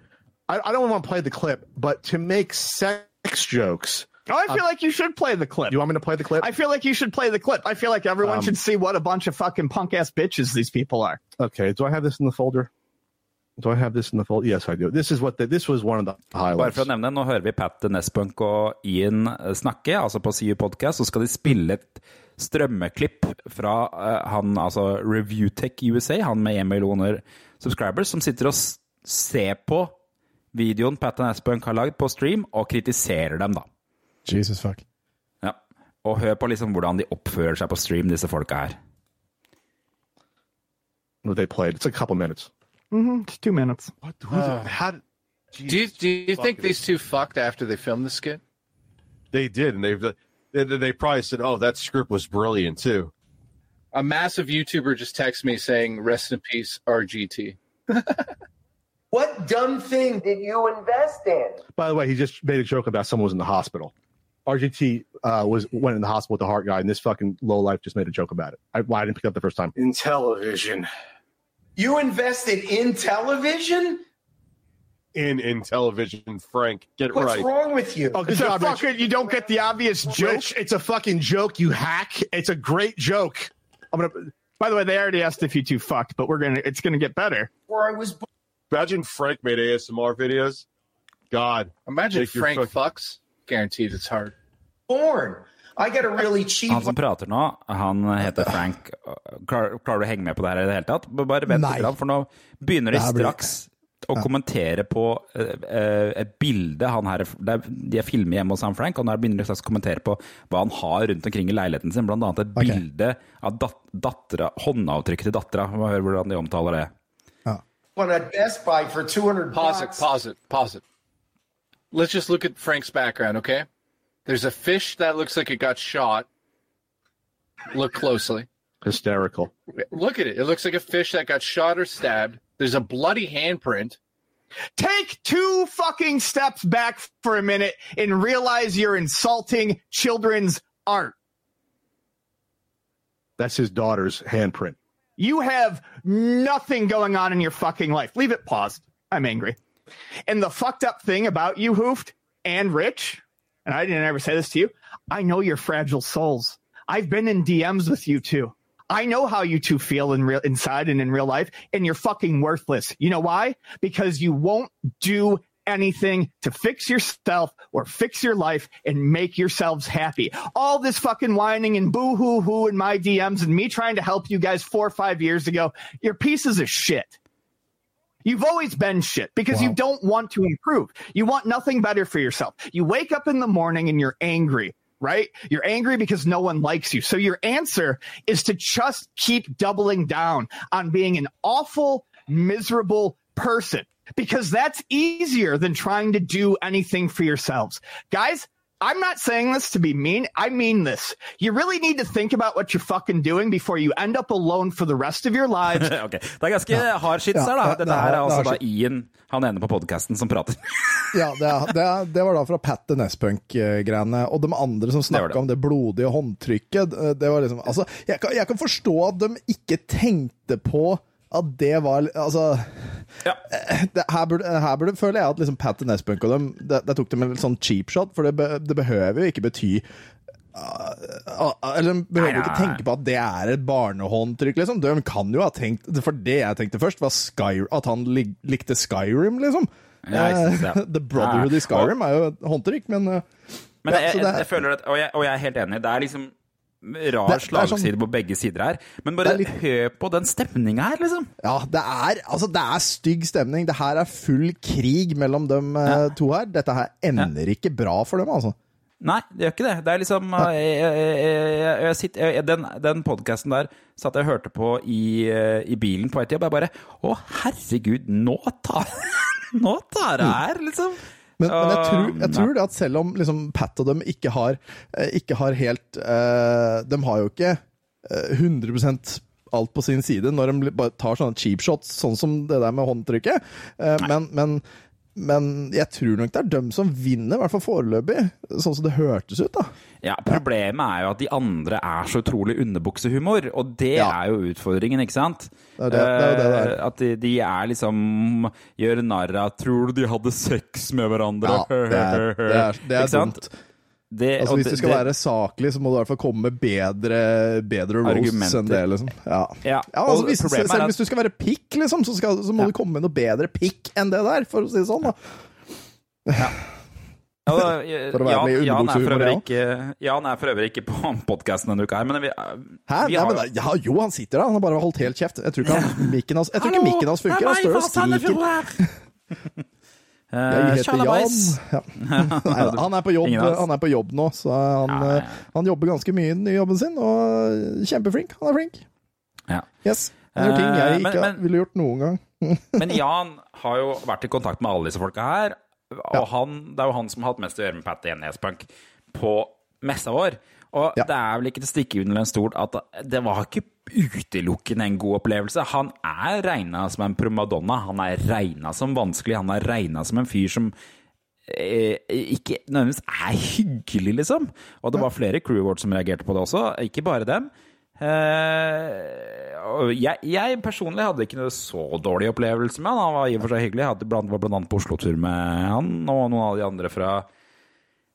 I, I don't want to play the clip, but to make sex jokes. Oh, I feel like you should play the clip. You want me to play the clip? I feel like you should play the clip. I feel like everyone Um, should see what a bunch of fucking punk ass bitches these people are. okay. Do I have this in the folder? Do I have this in the folder? Yes, I do. This is what the, this was one of the Bare highlights. for å nevne, nå hører vi Pat Nespunk og Ian snakke, altså på CU Podcast, så skal de spille et strømmeklipp fra eh, han, altså Reviewtech USA, han med 1 millioner subscribers, som sitter og ser på videoen Pat Nespunk har lagd på stream, og kritiserer dem, da. Jesus fuck. Ja. Og hør på liksom hvordan de oppfører seg på stream, disse folka her. They played. It's a couple minutes. It's two minutes. What? Who the, how did, Do you, do you think these two fucked after they filmed the skit? They did, and they've they, they probably said, "Oh, that script was brilliant too." A massive YouTuber just texted me saying, "Rest in peace, RGT." [laughs] What dumb thing did you invest in? By the way, he just made a joke about someone was in the hospital. RGT uh, was went in the hospital with the heart guy, and this fucking low life just made a joke about it. I, why I didn't pick up the first time. In television, You invested in television? In in television, Frank, get it What's right. wrong with you? Oh, good It's a job, Rich. fucking, you don't get the obvious joke. Rich, it's a fucking joke, you hack. It's a great joke. I'm gonna. By the way, they already asked if you two fucked, but we're gonna. It's gonna get better. Where I was Imagine Frank made ASMR videos. God, Imagine Take Frank fuck- fucks. Guaranteed it's hard. born. I got a really cheap Han som prater nå, han heter Frank. Klarer, klarer du å henge med på det her i det hele tatt? Bare vent Nei. litt, grann, for nå begynner de Det her blir- straks å kommentere på eh, eh, et bilde han her det er, De er filmer hjemme hos han Frank, og han begynner å kommentere på hva han har rundt omkring i leiligheten sin. Blant annet et okay. bilde av dat dattera, håndavtrykket til dattera. Hør hvordan de omtaler det. One at Best Buy for 200 Pause it, pause it, pause it. Let's just look at Frank's background, okay? There's a fish that looks like it got shot. Look closely. Hysterical. Look at it. It looks like a fish that got shot or stabbed. There's a bloody handprint. Take two fucking steps back for a minute and realize you're insulting children's art. That's his daughter's handprint. You have nothing going on in your fucking life. Leave it paused. I'm angry. And the fucked up thing about you, Hoofed and Rich, and I didn't ever say this to you, I know your fragile souls. I've been in DMs with you too. I know how you two feel in real inside and in real life, and you're fucking worthless. You know why? Because you won't do anything to fix yourself or fix your life and make yourselves happy. All this fucking whining and boo hoo hoo in my DMs and me trying to help you guys four or five years ago, you're pieces of shit. You've always been shit because you don't want to improve. You want nothing better for yourself. You wake up in the morning and you're angry, right? You're angry because no one likes you. So your answer is to just keep doubling down on being an awful, miserable person because that's easier than trying to do anything for yourselves. Guys, I'm not saying this to be mean. I mean this. You really need to think about what you're fucking doing before you end up alone for the rest of your lives. [laughs] okay. Det er ganske hard shit her, da. det- det Dette her er- er altså da. Ian, han ene på podkasten, som prater. [laughs] Ja, det, er- det, det var da fra Pat the Nespunk-greiene. Og de andre som Det snakka om det blodige håndtrykket. det- Det var liksom Altså, jeg kan, jeg kan forstå at de ikke tenkte på at det var Altså Ja. det, her, burde, her burde føler jeg at liksom Pat and Nespunk og dem det, det tok dem en sånn cheap shot, for det, be, det behøver jo ikke bety uh, uh, Eller behøver Nei, ikke tenke på at det er et barnehåndtrykk, liksom. De kan jo ha tenkt For det jeg tenkte først, var Sky, at han lik, likte Skyrim, liksom. Ja, synes. Eh, [laughs] The Brotherhood i Skyrim er jo et håndtrykk, men Men Ja, jeg, jeg, jeg føler at, og jeg, og jeg er helt enig, det er liksom rar sånn- slagside på begge sider her. Men bare er hør på den stemninga her, liksom. ja, det er, altså, det er stygg stemning. Det her er full krig mellom dem ja. to her. Dette her ender ikke bra for dem, altså. Nei, det gjør ikke det. Det er liksom uh, jeg, jeg, jeg, jeg sitter, jeg, Den, den podkasten der satt jeg og hørte på i, uh, i bilen på vei til jobb. Jeg bare Å, herregud, nå tar [laughs] Nå tar det her, liksom. Men, men jeg, tror, jeg Uh, tror det at selv om liksom, Pat og dem ikke har, eh, ikke har helt uh, De har jo ikke eh, 100% alt på sin side når de bare tar sånne cheap shots, sånn som det der med håndtrykket. Eh, men, men, men jeg tror nok det er dem som vinner, i hvert fall foreløpig, sånn som det hørtes ut. da. Ja, Problemet er jo at de andre er så utrolig underbuksehumor, og det Ja. er jo utfordringen, ikke sant? Det er det- det er det det er. Eh, At de, de er liksom Gjør narr av Tror du de hadde sex med hverandre? Ja, det [laughs] er, det er, det er Ikke sant? Det, Altså, hvis det- du skal det- være saklig, så må du i hvert fall komme med bedre, bedre roasts Argumenter. enn det, liksom. Ja. Ja, Ja, altså, hvis, selv at- hvis du skal være pikk, liksom, så, skal, så må Ja. du komme med noe bedre pikk enn det der, for å si det sånn. da. Ja, da, [laughs] For å være med i er øvrig ja. Jan er for øvrig ikke på podkasten denne uka her, men vi, Hæ? vi Nei, har men, ja, jo, han sitter der. Han har bare holdt helt kjeft. Jeg tror ikke, han, mikken hans, jeg tror ikke mikken hans funker. Han står og skriker. [laughs] Eh, Jeg heter Jan. [laughs] Ja. [laughs] Han, er på jobb, han er på jobb nå, så han, eh, han jobber ganske mye i den nye jobben sin. Og kjempeflink. Han er flink. Ja. Yes. Det er ting jeg Eh, ikke men- men- ville gjort noen gang. [laughs] Men Jan har jo vært i kontakt med alle disse folka her. Og Ja. han, det er jo han som har hatt mest å gjøre med Pat Nesbank på messa vår. Og Ja. det er vel ikke til å stikke under en stol at det var ikke utelukkende en god opplevelse. Han er regna som en primadonna. Han er regna som vanskelig. Han er regna som en fyr som eh, ikke nødvendigvis er hyggelig, liksom. Og det var flere crew awards som reagerte på det også, ikke bare dem. Eh, jeg, jeg personlig hadde ikke noe så dårlig opplevelse med han. Han var i og for seg hyggelig. Jeg hadde blant, var blant annet på Oslo-tur med han og noen av de andre fra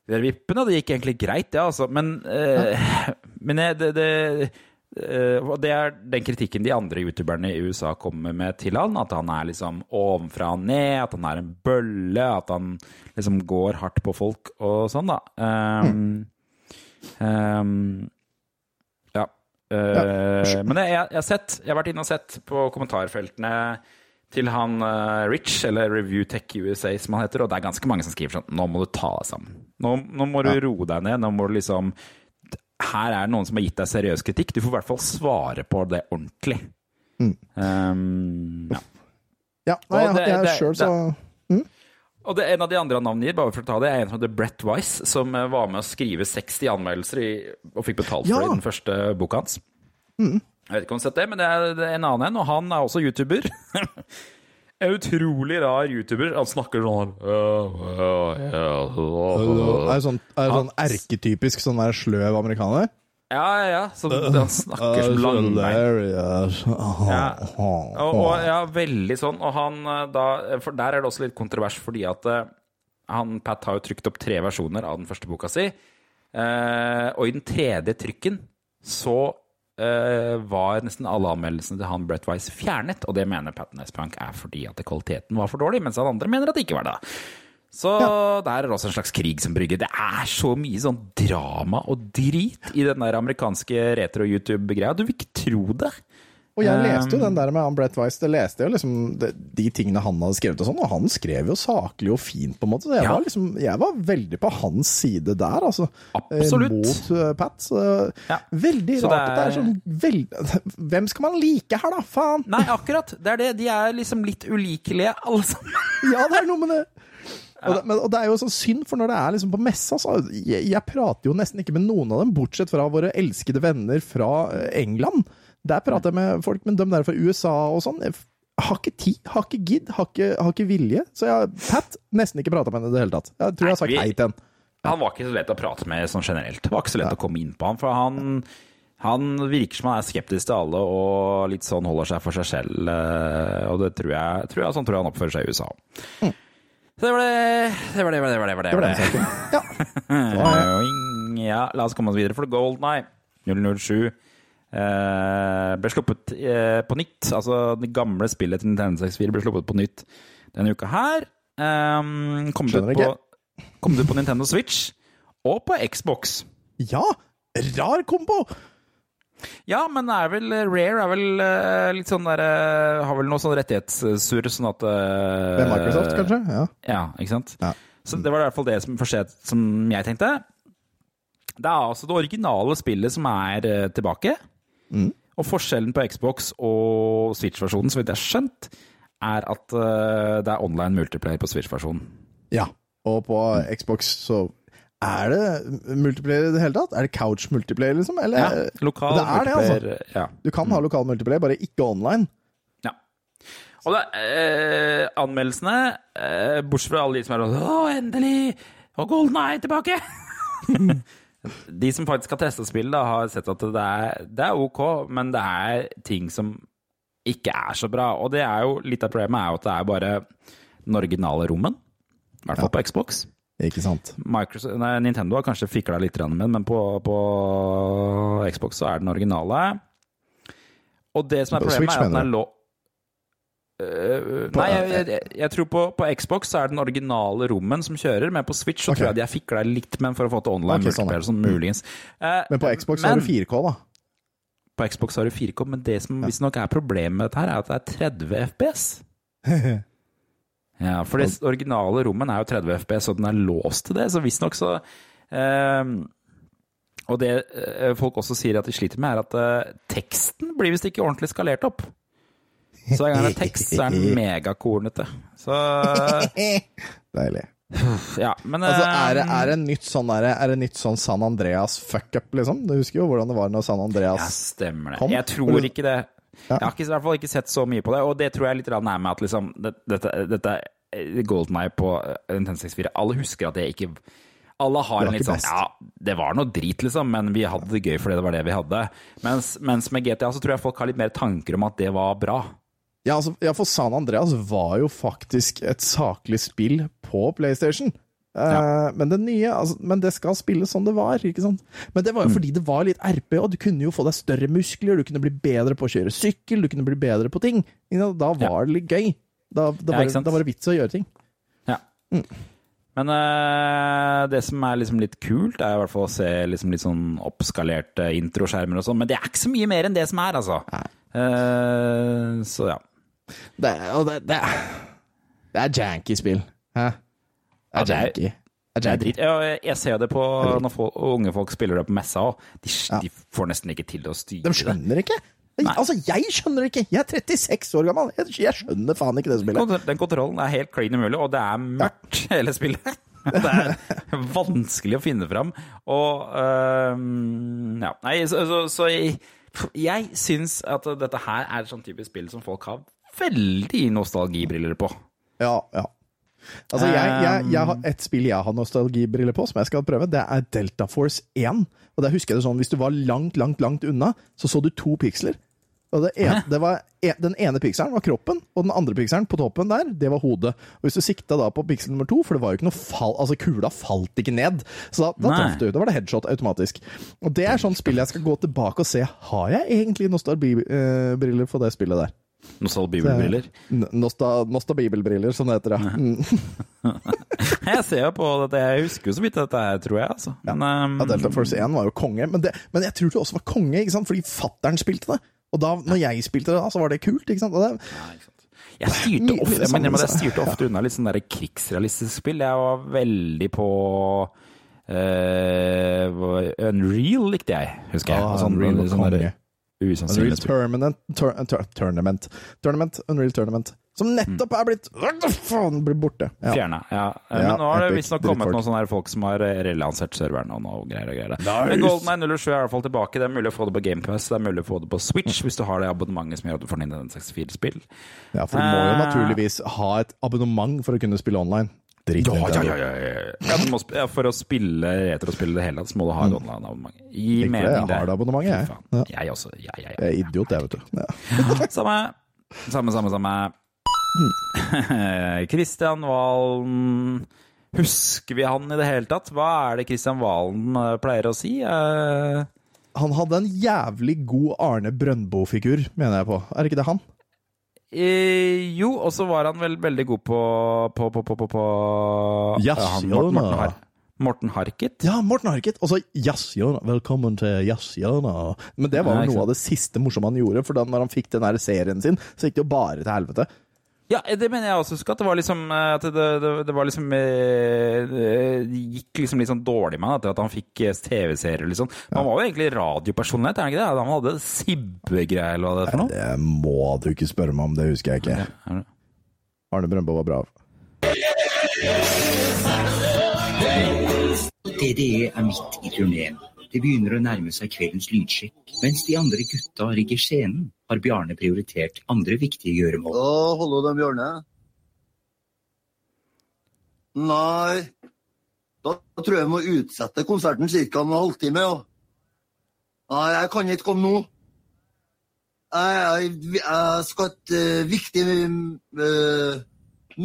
vippene. Det gikk egentlig greit, det, altså. Men, eh, men det, det, og det er den kritikken de andre youtuberne i USA kommer med til han. At han er liksom ovenfra og ned, at han er en bølle, at han liksom går hardt på folk og sånn, da. Um, um, ja. Eh, Men jeg, jeg, jeg har sett, jeg har vært inne og sett på kommentarfeltene til han uh, Rich, eller Review Tech USA, som han heter. Og det er ganske mange som skriver sånn Nå må du ta deg sammen. Nå, nå må du roe deg ned. Nå må du liksom Her er det noen som har gitt deg seriøs kritikk. Du får i hvert fall svare på det ordentlig. Um, ja. Ja, nei, jeg, jeg, jeg det- sjøl så Og det, en av de andre han navngir, bare for å ta det, er en som heter Brett Wise, som eh, var med å skrive 60 anmeldelser i, og fikk betalt for Ja. det i den første boka hans. Jeg vet ikke om du har sett det, men det er, det er en annen en, og han er også YouTuber. [laughs] en utrolig rar YouTuber. Han snakker sånn Er det sånn, er det sånn erketypisk sånn der sløv amerikaner? Ja, ja, ja. Som, han snakker som [laughs] langbein. Hilarious. Ja. Og, og, ja, veldig sånn. Og han eh, da For der er det også litt kontrovers, fordi at eh, han Pat har jo trykt opp tre versjoner av den første boka si. Eh, og i den tredje trykken så var nesten alle anmeldelsene til han Brett Weiss fjernet. Og det mener Pat Nesprank er fordi at kvaliteten var for dårlig, mens han andre mener at det ikke var det. Så der er det også en slags krig som brygger. Det er så mye sånn drama og drit i den der amerikanske retro-YouTube-greia. Du vil ikke tro det. Og jeg Um, leste jo den der med han Brett Weiss, det leste jeg jo liksom de, de tingene han hadde skrevet og sånn, og han skrev jo saklig og fint, på en måte. Så jeg, Ja. var liksom, jeg var veldig på hans side der, altså. eh, Absolutt. Mot eh, Pat. Så, Ja. Veldig Så rart det at det er er- sånn veld... [laughs] Hvem skal man like her, da? Faen! Nei, akkurat. Det er det. De er liksom litt ulikelige, alle sammen. [laughs] Ja, det er noe med det. Og, det, men, og det er jo sånn synd, for når det er liksom på messa, så jeg, jeg prater jo nesten ikke med noen av dem, bortsett fra våre elskede venner fra eh, England. Der prater jeg med folk, men de der fra USA og sånn jeg har ikke tid, har ikke gidd, har ikke, har ikke vilje. Så jeg Pat nesten ikke prata med henne i det hele tatt. Jeg tror jeg har sagt hei til henne. Han var ikke så lett å prate med sånn generelt. Det var ikke så lett å komme inn på han, for han han virker som han er skeptisk til alle og litt sånn holder seg for seg selv. eh, Og det tror jeg, tror jeg sånn tror jeg han oppfører seg i USA òg. Så det var det. Det var det, var det, var det. Var det, Det var var det. Ja. [laughs] Ja, la oss komme oss videre. For Golden Eye 007 eh, ble sluppet eh, på nytt. Altså det gamle spillet til Nintendo 64 ble sluppet på nytt denne uka her. Um, kom, det ut på, kom det ut på Nintendo Switch og på Xbox. ja! Rar kombo! Ja, men er vel, Rare er vel eh, litt sånn der eh, Har vel noe sånn rettighetssurr, sånn at eh, Ved Microsoft, kanskje? Ja. Ja, ikke sant? Ja. Så det var i hvert fall det som, forskjed, som jeg tenkte. Det er altså det originale spillet som er eh, tilbake. Mm. Og forskjellen på Xbox og Switch-versjonen, så vidt jeg har skjønt, er at eh, det er online multiplayer på Switch-versjonen. ja. Og på Xbox så er det multiplayer i det hele tatt? Er det couch multiplayer, liksom? Eller? Ja, lokal det er det, altså. Ja. Du kan ha lokal multiplayer, bare ikke online. Ja. Og det, eh, anmeldelsene, eh, bortsett fra alle de som er sånn Å, endelig! Og Golden Eye tilbake! [laughs] [laughs] de som faktisk har testa spillet, da, har sett at det er, det er ok, men det er ting som ikke er så bra. Og det er jo litt av problemet er jo at det er bare den originale rommen. I hvert fall på Xbox. Ikke sant? Microsoft, nei, Nintendo har kanskje fikla litt med den, men på, på Xbox så er den originale. Og det som er problemet, Switch, er at den er du? Øh, nei, jeg, jeg, jeg, jeg tror på, på Xbox så er det den originale rommen som kjører, men på Switch så okay. tror jeg de har fikla litt med den for å få til online okay, sånn, sånn muligens. Uh, Men på Xbox har du 4K, da. På Xbox har du 4K, men det som visstnok er problemet med dette her, er at det er 30 FPS. [laughs] Ja, for det originale rommen er jo 30 FPS, og den er låst til det, så visstnok så uh, Og det eh, folk også sier at de sliter med, er at eh, teksten blir visst ikke ordentlig skalert opp. Så hver gang det er tekst, så er den megakornete. Så [laughs] Deilig. ja, men Altså, eh, er det, er det nytt sånn der, Er det nytt sånn San Andreas fuck-up, liksom? Du husker jo hvordan det var når San Ja, Andreas stemmer det. Kom. Jeg tror ikke det. Ja. Jeg har ikke, i hvert fall ikke sett så mye på det, og det tror jeg litt er med at liksom, dette, dette eh, Golden Eye på eh, Nintendo 64 Alle husker at det ikke Alle har en litt sånn. Ja, det var noe drit, liksom, men vi hadde det gøy fordi det var det vi hadde. Mens, mens med GTA så tror jeg folk har litt mer tanker om at det var bra. Ja, altså, ja, for San Andreas var jo faktisk et saklig spill på PlayStation. Ja. Men det nye, altså, men det skal spilles som det var, ikke sant? Men det Mm. var jo fordi det var litt RP, og du kunne jo få deg større muskler, du kunne bli bedre på å kjøre sykkel, du kunne bli bedre på ting. Da var det litt gøy. Da, da, var, da var det vits å gjøre ting. Ja. Men øh, det som er liksom litt kult, er i hvert fall å se liksom litt sånn oppskalerte introskjermer og sånn, men det er ikke så mye mer enn det som er, altså. Uh, så ja. Det og det, det det er janky spill. Hæ? Det Ja, er det er- janky. Ja, jeg ser det på når folk, unge folk spiller det på messa òg. De, Ja. de får nesten ikke til å styre det. De det. skjønner ikke. Nei. Altså, jeg skjønner ikke! Jeg er 36 år gammel. Jeg, jeg skjønner faen ikke det spillet. Den kontrollen er helt clean umulig, og det er mørkt, hele spillet. [laughs] Det er vanskelig å finne fram. Og øhm, Ja. Nei, så, så, så jeg, jeg syns at dette her er et sånn type spill som folk har veldig nostalgibriller på. Ja, ja. Altså, jeg, jeg, jeg har et spill jeg har nostalgibriller på, som jeg skal prøve. Det er Delta Force 1. Og der husker jeg det sånn, Hvis du var langt, langt langt unna, så så du to piksler. Og det ene, det var, e- Den ene pikselen var kroppen, og den andre pikselen på toppen der, det var hodet. Og Hvis du sikta da på piksel nummer to, for det var jo ikke noe fall, altså kula falt ikke ned, så da, da traff du. Da var det headshot automatisk. Og Det er sånn spill jeg skal gå tilbake og se. Har jeg egentlig nostalgibriller for det spillet der? Nostalgibriller. N- Nosta, Nostabibelbriller, som det heter. Ja. Mm. [laughs] Jeg ser jo på dette, jeg husker jo så vidt dette her, tror jeg. Altså. Men, ja. Ja, Delta Force 1 var jo konge, men, det, men jeg tror det også var konge, ikke sant? fordi fattern spilte det. Og da når jeg spilte det, da, så var det kult. ikke sant? Det, Jeg styrte ofte, jeg, mener, jeg styrte ofte unna litt sånn krigsrealistisk spill. Jeg var veldig på uh, Unreal likte jeg, husker jeg. Ah, sånn, Unreal sånn. Usannsynlig Unreal. Tournament, tur, tur, Tournament Tournament, Unreal Tournament. Som nettopp er blitt faen, blir borte. Ja. Fjerna, ja. Men Ja, nå har det visstnok kommet noen sånne folk som har eh, relansert serveren og noe greier og greier. Nice. Men Golden Eye 07 er i hvert fall tilbake. Det er mulig å få det på GamePass, det er mulig å få det på Switch hvis du har det abonnementet som gjør at du får Nintendo 64-spill. ja, for du må jo Eh. naturligvis ha et abonnement for å kunne spille online. Drit Ja, ja, ja, ja, må for å spille retrospill i det hele tatt, så må du ha et online-abonnement. Gi Ikke det, jeg har det abonnementet, jeg. Ja. Jeg også. Ja, ja, Jeg er idiot, jeg, vet du. Ja. [laughs] Samme. Samme, samme, samme. [laughs] Kristian Valen Husker vi han i det hele tatt? Hva er det Kristian Valen eh, pleier å si? Eh, Han hadde en jævlig god Arne Brøndbo-figur, mener jeg på. Er ikke det han? Eh, jo, og så var han vel veldig god på På, på, på, på, han, Morten, Morten. Har Morten Harket. Ja, Morten Harket. Og så Jazzhjørnet. Velkommen til Jazzhjørnet. Men det var jo noe av det siste morsomme han gjorde, for da når han fikk den serien sin, så gikk det jo bare til helvete. Ja, det mener jeg også. husker At det var liksom eh, At det, det, det var liksom eh, Det gikk liksom litt sånn dårlig med han etter at han fikk eh, TV-serier, liksom. Han var jo egentlig radiopersonlighet, er han ikke det? Han hadde Sibbe-greier, eller hva det er for noe? Det må du ikke spørre meg om, det husker jeg ikke. Arne Brøndbo var bra. DDE er midt i turneen. Det begynner å nærme seg kveldens lydsjekk. Mens de andre gutta rigger scenen, har Bjarne prioritert andre viktige gjøremål. Da holder de Bjørne. Nei, da tror jeg jeg må utsette konserten ca. en halvtime. Ja. Nei, jeg kan ikke komme nå. Jeg, jeg, jeg skal ha et uh, viktig uh,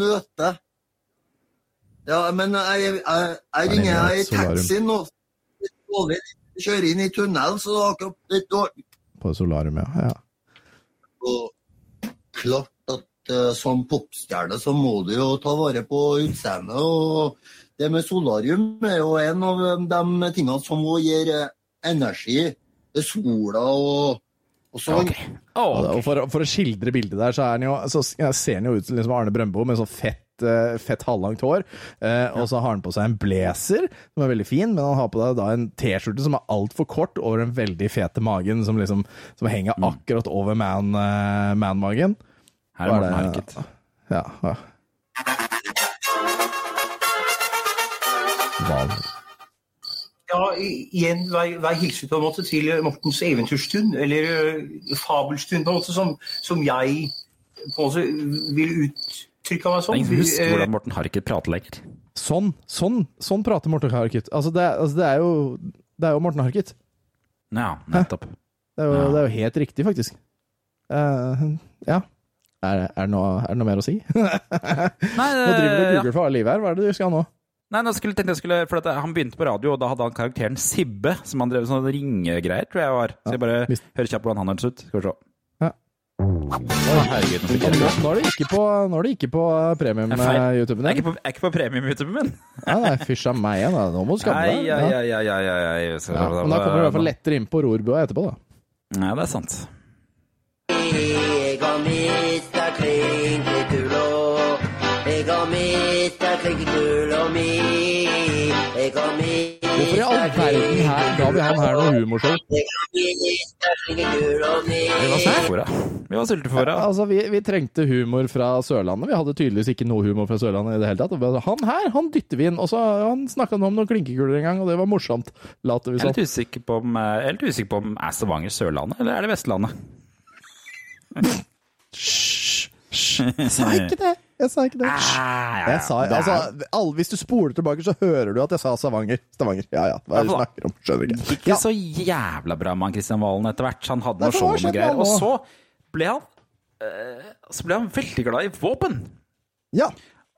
møte. Ja, men jeg, jeg, jeg ringer jeg i taxien taxi nå. Dårlig. Kjører inn i tunnelen, så det er akkurat litt dårlig. På Solarium, ja. ja. Og klart at uh, som popstjerne så må du jo ta vare på utseendet. Og det med solarium er jo en av de tingene som gir gi eh, energi. Det er sola og, Okay. sånn. Ok. Og for, for å skildre bildet der, så, er han jo, så ser han jo ut som liksom Arne Brøndbo med sånn fett, eh, fett halvlangt hår. Eh, Og så har han på seg en blazer, som er veldig fin, men han har på seg da en T-skjorte som er altfor kort over den veldig fete magen, som liksom som henger akkurat over man, eh, man-magen. Her er det? merket. Ja. ja. Wow Ja, igjen, vær, vær hilset på en måte til Mortens eventyrstund, eller uh, fabelstund, på en måte, som, som jeg på en måte vil uttrykke meg Det er ingen som husker Eh, hvordan Morten Harket prater lenger. Sånn, sånn, sånn prater Morten Harket. Altså, det, altså, det, er jo, det er jo Morten Harket. Ja, nettopp. Det er jo, Ja. det er jo helt riktig, faktisk. Uh, ja. Er, er, det noe, er det noe mer å si? [laughs] nå driver du og eh, ja. googler for alle livet her. Hva er det du skal nå? Nei, nå skulle, tenkte jeg skulle, for at Han begynte på radio, og da hadde han karakteren Sibbe, som han drev sånn ringegreier, tror jeg var. Så jeg bare ja. hører kjapt hvordan han høres ut. Skal vi se. Nå, er det ikke på, nå er det ikke på eh, premium-YouTuben. Eh, jeg er ikke på, er ikke på premium-YouTuben min. nei, nei, fysj a meg, da. Nå må du skamme deg. Ja. Ja, ja, ja, ja, ja, ja. men da kommer du i hvert fall lettere inn på rorbua etterpå, da. Ja, det er sant. Jeg har mista klinkekula. Jeg har mista klinkekula mi. Jeg har Hvorfor i all verden her ga vi han her noe humorshow? Vi var sultefòra. Vi var sultefòra. Altså, vi, vi trengte humor fra Sørlandet. Vi hadde tydeligvis ikke noe humor fra Sørlandet i det hele tatt. Og Han her, han dytter vi inn. Og så Han snakka om noen klinkekuler en gang, og det var morsomt. Later vi Jeg er litt usikker på om, jeg er litt usikker på om er Stavanger Sørlandet, eller er det Vestlandet? Hysj! sa ikke det! Jeg sa ikke det. Ah, Jeg sa, altså, alle, hvis du spoler tilbake, så hører du at jeg sa Stavanger. Stavanger. Ja ja, hva er det du snakker om? Skjønner ikke. gikk det så jævla bra med han Kristian Valen etter hvert. Han hadde noe show og greier. Og så ble han eh, Så ble han veldig glad i våpen. ja.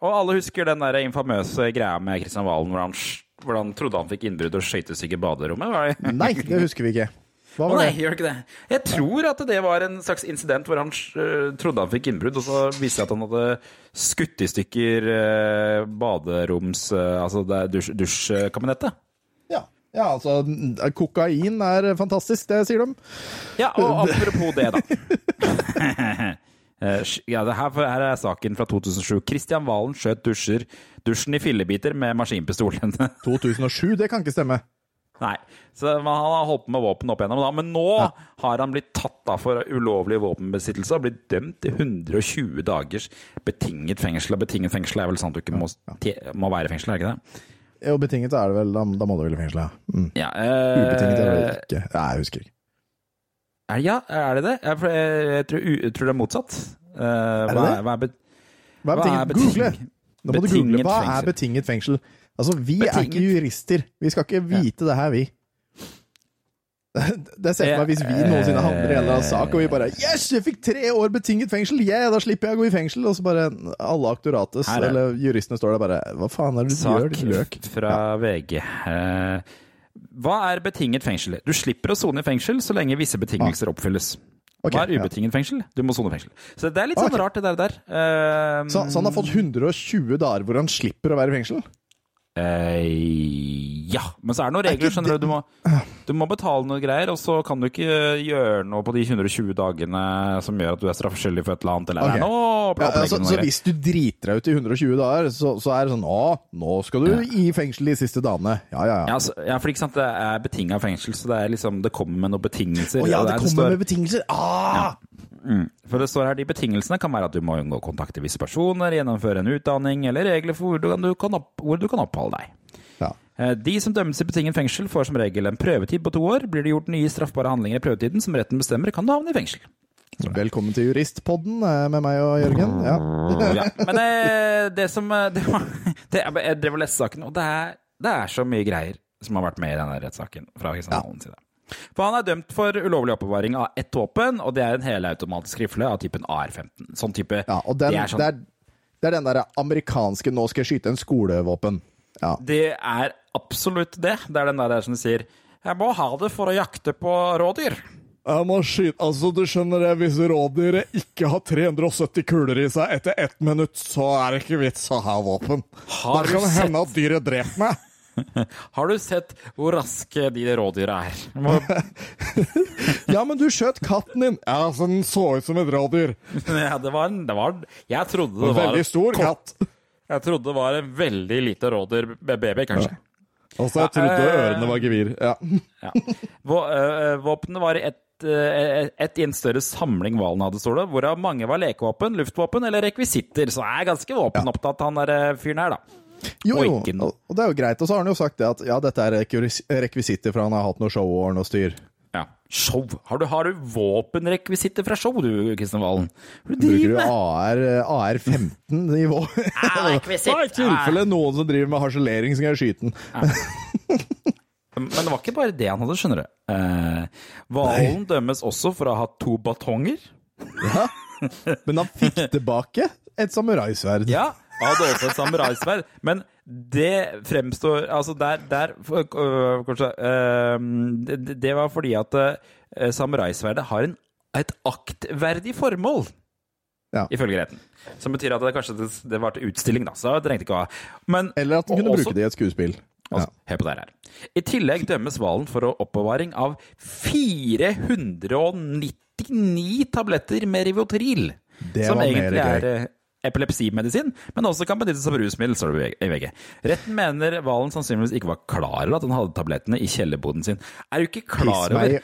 Og alle husker den der infamøse greia med Kristian Valen hvor han, hvor han trodde han fikk innbrudd og skøytes ikke i baderommet. Nei, det husker vi ikke. Hva Å var nei, det? gjør ikke det? Jeg tror at det var en slags incident hvor han øh, trodde han fikk innbrudd, og så viste det at han hadde skutt i stykker øh, baderoms... øh, altså det er dusj- dusjkabinettet. Ja. ja, altså Kokain er fantastisk, det sier de. ja, og [laughs] apropos det, da. Ja, det her, her er saken fra 2007. Kristian Valen skjøt dusjer, dusjen i fillebiter med maskinpistol. [laughs] 2007, det kan ikke stemme. Nei, så man, Han har holdt på med våpen opp igjennom, da, men nå har han blitt tatt da for ulovlig våpenbesittelse og blitt dømt til 120 dagers betinget fengsel. Og betinget fengsel er vel sånn at du ikke må, må være i fengsel, er det ikke det? Jo, betinget er det vel. Da, da må du vel i fengsel, ja. Mm. Ja, øh, Ubetinget er det vel ikke. Nei, jeg husker ikke. Er, ja, er det det? Jeg, jeg, tror, jeg tror det er motsatt. Er det hva, det? hva er Hva er Hva er betinget? Google! betinget- Nå må du google. Hva er betinget fengsel? Altså, vi er ikke jurister. Vi skal ikke vite det her, vi. [laughs] Det ser for meg hvis vi Eh, noensinne havner i en eller annen sak, og vi bare Yes, jeg fikk tre år betinget fengsel! Yeah, da slipper jeg å gå i fengsel! Og så bare alle aktorates, Her er- eller juristene, står der bare Hva faen er det du gjør, Sak din løk? fra VG. Eh, hva er betinget fengsel? Du slipper å sone i fengsel så lenge visse betingelser oppfylles. Okay, Hva er ja. ubetinget fengsel? Du må sone i fengsel. Så det er litt sånn okay. rart, det der. der. Eh, Så, så han har fått 120 dager hvor han slipper å være i fengsel? Eh, ja, men så er det noen regler, skjønner du. Du må, du må betale noe greier, og så kan du ikke gjøre noe på de 120 dagene som gjør at du er straffskyldig for et eller annet. Eller okay. noe Ja, altså, så greier. hvis du driter deg ut i 120 dager, så, så er det sånn Å, nå skal du i fengsel de siste dagene. Ja, ja, Ja, ja. altså, ja, for ikke sant, det er betinga fengsel, så det er liksom Det kommer med noen betingelser. Å ja, det, det kommer kommer står- med betingelser! Ah! Mm. For det står her de betingelsene kan være at du må unngå å kontakte visse personer, gjennomføre en utdanning, eller regler for hvor du kan, du kan, opp, hvor du kan oppholde deg. Ja. Eh, De som dømmes i betinget fengsel, får som regel en prøvetid på to år. Blir det gjort nye straffbare handlinger i prøvetiden som retten bestemmer, kan du havne i fengsel. Velkommen til Juristpodden eh, med meg og Jørgen. Ja. Ja. [laughs] Men eh, det som det var, [laughs] det, Jeg drev og leste saken, og det er, det er så mye greier som har vært med i denne rettssaken fra Kristian Valens side. For han er dømt for ulovlig oppbevaring av ett våpen, og det er en helautomatisk rifle av typen AR-15. Sånn type ja, og den, det er sånn- det, er, det er den derre amerikanske 'nå skal jeg skyte en skolevåpen'. Ja. Det er absolutt det. Det er den der som sier 'Jeg må ha det for å jakte på rådyr'. Jeg må skyte Altså, du skjønner det, hvis rådyret ikke har 370 kuler i seg etter ett minutt, så er det ikke vits å ha våpen. Har hende at dyret dreper meg. [laughs] Har du sett hvor raske de rådyra er? Må- [laughs] Ja, men du skjøt katten din. Ja, altså, den så ut som et rådyr. [laughs] Ja, det var, en- det var Jeg trodde det En var veldig stor katt. Jeg trodde det var en veldig lite rådyr med baby, kanskje. Altså, jeg trodde ørene var gevir. Ja. [laughs] Ja. Øh, Våpenet var i ett øh, ett i en større samling hvalen hadde, står det, hvorav mange var lekevåpen, luftvåpen eller rekvisitter. Så jeg er ganske våpenopptatt, han der fyren her, da. Jo, jo, og og det er jo greit. Og så har han jo sagt det at ja, dette er rekvisitter, for han har hatt noe show og noe styr. Show. Har du, har du våpenrekvisitter fra show, du, Kristian Valen? Du Bruker du? AR, AR-15 nivå? rekvisitt. [laughs] er I tilfelle noen som driver med harselering, så kan jeg skyte den. Men det var ikke bare det han hadde, skjønner du. Eh, Valen dømmes også for å ha to batonger. Ja, [laughs] Men han fikk tilbake et samuraisverd. Ja, han hadde også et samuraisverd. Men det fremstår Altså, der, der øh, Kanskje øh, det, det var fordi at øh, samuraisverdet har en, et aktverdig formål. Ja. Ifølge retten. Som betyr at det kanskje det, det var til utstilling, da. Så det trengte ikke å ha. Men Eller at den kunne også- bruke det i et skuespill. Ja. Altså, hør på det her. I tillegg dømmes hvalen for oppbevaring av 499 tabletter med Rivotril. Det som var mer gøy. Epilepsimedisin, men også kan benyttes som rusmiddel, står det i VG. Retten mener Valen sannsynligvis ikke var klar over at han hadde tablettene i kjellerboden sin. Er du ikke klar over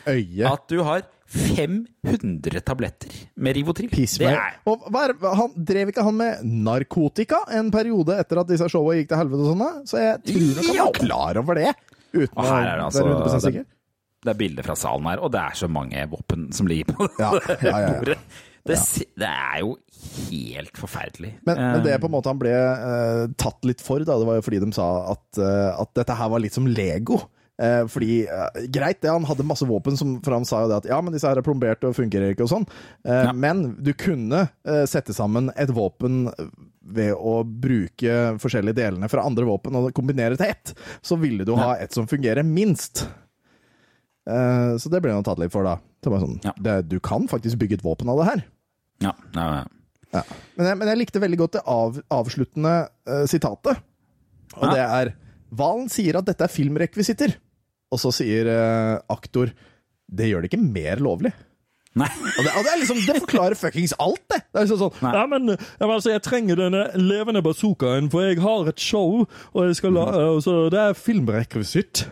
at du har 500 tabletter med Rivotril? Piss Det meg. Og er, han, drev ikke han med narkotika en periode etter at disse showa gikk til helvete og sånn? Så jeg tror nok han var klar over det. Uten å det altså 100 sikker. Det er bilder fra salen her, og det er så mange våpen som ligger på Ja, ja, ja, bordet. Det, det er jo helt forferdelig. Men, men det Eh, på en måte han ble uh, tatt litt for, da, det var jo fordi de sa at, uh, at dette her var litt som Lego. Eh, fordi, Greit, det, han hadde masse våpen, som, for han sa jo det at ja, men disse her er plomberte og fungerer ikke og sånn. Eh, Ja. Men du kunne sette sammen et våpen ved å bruke forskjellige delene fra andre våpen og kombinere til ett. Så ville du ha et som fungerer minst. Eh, så det ble han tatt litt for, da. Det var sånn, Ja. det, du kan faktisk bygge et våpen av det her. ja, ja, ja. Ja. Men, jeg, men jeg likte veldig godt det av, avsluttende uh, sitatet. Og Ja. det er Valen sier at dette er filmrekvisitter. Og så sier uh, aktor det gjør det ikke mer lovlig. Nei. Og det, og det er liksom, det forklarer fuckings alt, det! Det er liksom sånn Nei. Ja, men, ja, men altså, jeg trenger denne levende bazookaen, for jeg har et show, og jeg skal la, Mhm. så det er filmrekvisitt.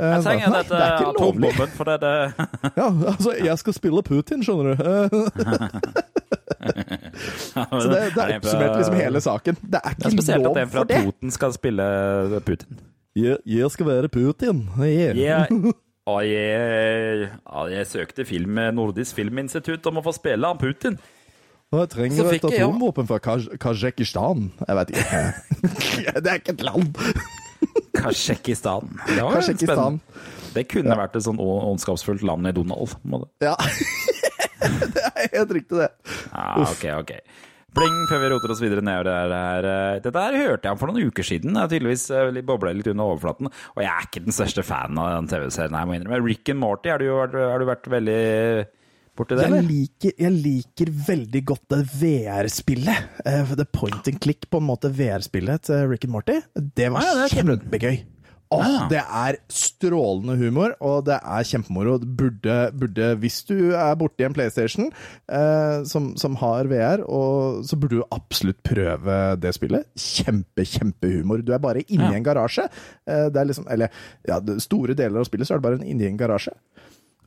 eh, Jeg trenger nei, dette det er ikke atombomben, for det, er det Ja, altså, jeg skal spille Putin, skjønner du. [laughs] Så det, det er oppsummert liksom hele saken. Det er Det er spesielt at en fra for. Toten skal spille Putin. Jeg, jeg skal være Putin. Yeah. Jeg, og jeg, og jeg søkte film Nordisk Filminstitutt om å få spille han Putin. Og jeg trenger et jeg, ja. atomvåpen fra Kaj-. Jeg vet ikke. [laughs] det er ikke et land. Kasjekistan. Det spennende. Det kunne vært et sånn ondskapsfullt land i Donald. Ja. [laughs] det er helt riktig, det. Ah, ok, ok. Pling, før vi roter oss videre nedover det her. eh, Dette her hørte jeg om for noen uker siden. Jeg tydeligvis eh, bobla litt under overflaten. Og jeg er ikke den største fanen av den TV-serien, jeg må innrømme. Rick and Morty, har du, har du vært veldig det, Jeg liker, jeg liker veldig godt det VR-spillet. Uh, the point and click, på en måte, VR-spillet til Rick and Morty. Det var ja, ja, det kjempegøy. Åh, Ah. Det er strålende humor, og det er kjempemoro. Det Burde, burde, hvis du er borti en PlayStation eh, som, som har VR, og, så burde du absolutt prøve det spillet. Kjempe, kjempehumor. Du er bare inni Ja. en garasje. Eh, det er liksom, eller ja, store deler av spillet så er det bare inni en garasje.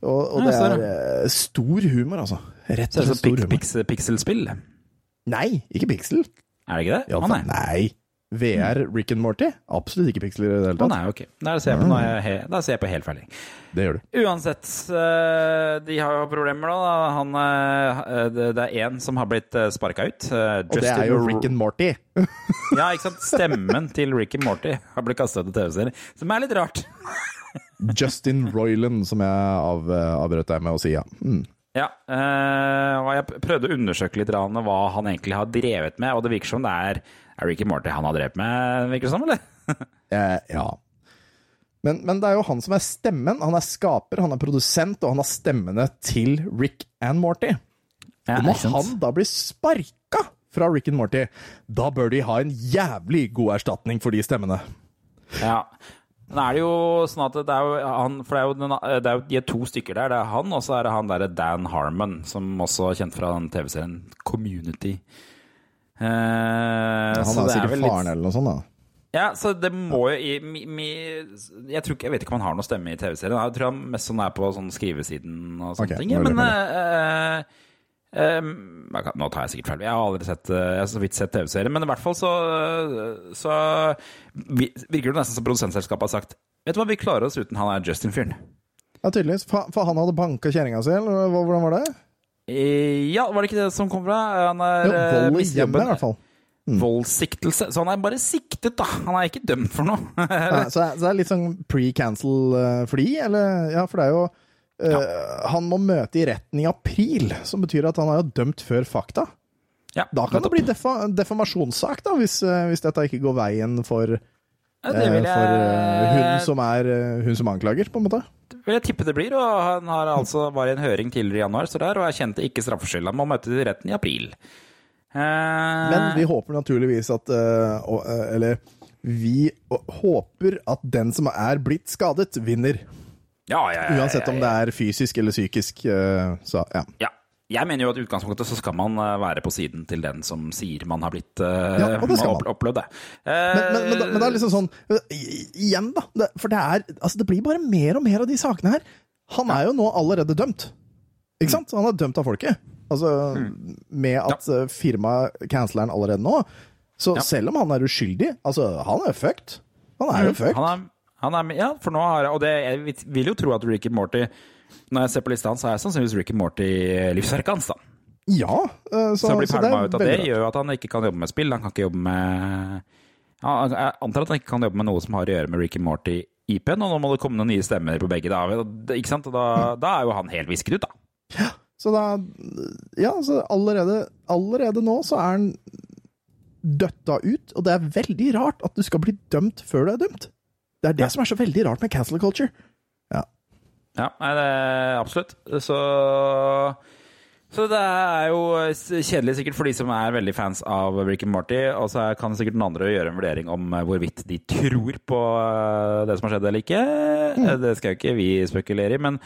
Og, og Ja, det er eh, stor humor, altså. Rett og slett som stor humor. pix Pixelspill. Nei, ikke Pixel. Er det ikke det? Ja, Å nei. nei. VR Rick and Morty? Absolutt ikke piksler i det hele tatt. Å nei, ok. Da ser jeg på, da ser jeg på helt ferdig. Det gjør du. Uansett, eh, de har jo problemer nå. Han, eh, det er én som har blitt sparka ut. Justin Og det er jo Rick and Morty. [laughs] Ja, ikke sant? Stemmen til Rick and Morty har blitt kasta ut av TV-serien, som er litt rart. [laughs] Justin Royland, som jeg av, avbrøt deg med å si, ja. Mm. Ja, eh, og jeg prøvde å undersøke litt hva han egentlig har drevet med, og det virker som det er, er Rick and Morty han har drevet med, virker det som, eller? [laughs] Eh, ja. Men, men det er jo han som er stemmen. Han er skaper, han er produsent, og han har stemmene til Rick and Morty. Ja, Og når han da blir sparka fra Rick and Morty, da bør de ha en jævlig god erstatning for de stemmene. Ja. Men er det jo sånn at det er jo han For det er jo, den, det er jo de er to stykker der. Det er han, og så er det han derre Dan Harmon, som også er kjent fra den TV-serien Community. Eh, Han så er sikkert litt- faren eller noe sånt, da. Ja, så det må jo i, mi, mi, jeg, tror ikke, jeg vet ikke om han har noe stemme i TV-serien. Jeg tror han mest sånn er på sånn skrivesiden og sånne okay, ting. Men uh, uh, Nå tar jeg sikkert feil. Jeg har aldri sett Jeg har så vidt sett TV-serien. Men i hvert fall så, så virker det nesten som produsentselskapet har sagt Vet du hva, vi klarer oss uten han er Justin-fyren. Ja, tydeligvis. For, for han hadde banka kjerringa si, eller hvordan var det? Eh, Ja, var det ikke det som kom fra? Han er Jo, eh, vold i hjemmet, i hvert fall. Voldssiktelse. Så han er bare siktet, da. Han er ikke dømt for noe. [laughs] Nei, så, det er litt sånn pre-cancel-fly, eller? Ja, for det er jo eh, Han må møte i retten i april, som betyr at han er jo dømt før fakta. Ja, Da kan det bli defa deformasjonssak, da, hvis, uh, hvis dette ikke går veien for, eh, Ja, det vil for eh, hun, som er, eh, hun som anklager, på en måte. vil jeg tippe det blir. Og han har altså var i en høring tidligere i januar, så der, og erkjente ikke straffskyld. Han må møte til retten i april. Eh, Men vi håper naturligvis at eh, eh, Eller vi håper at den som er blitt skadet, vinner. ja, ja, ja, Uansett om det er fysisk eller psykisk. eh, Så ja. Ja. Jeg mener jo at i utgangspunktet så skal man eh, være på siden til den som sier man har blitt uh, Ja, og det skal man. opplevd det. Men, men, men, men det er liksom sånn Igjen, da. Det, for det er Altså, det blir bare mer og mer av de sakene her. Han er jo nå allerede dømt. Ikke sant? Han er dømt av folket. Altså, med at ja. firmaet canceler han allerede nå. Så selv om han er uskyldig Altså, han er fucked. Han er jo fucked. Han er, han er, ja, for nå har Og det, jeg vil jo tro at Ricky Morty Når jeg ser på lista hans, så er sannsynligvis Ricky Morty livsverket hans, da. Ja. eh, Så, Så, så det pælma ut av det, gjør jo at han ikke kan jobbe med spill. Han kan ikke jobbe med ja, Jeg antar at han ikke kan jobbe med noe som har å gjøre med Ricky Morty-IP-en, og nå må det komme noen nye stemmer på begge. Da, ikke sant? Da, da er jo han helt visket ut, da. Så da Ja, så allerede, allerede nå så er han døtta ut, og det er veldig rart at du skal bli dømt før du er dømt. Det er det som er så veldig rart med cancel culture. Ja. Nei, det er absolutt. Så så det er jo kjedelig sikkert for de som er veldig fans av Rick and Morty, og så kan sikkert noen andre gjøre en vurdering om hvorvidt de tror på eh, det som har skjedd eller ikke. Eh, Det skal jo ikke vi spekulere i, men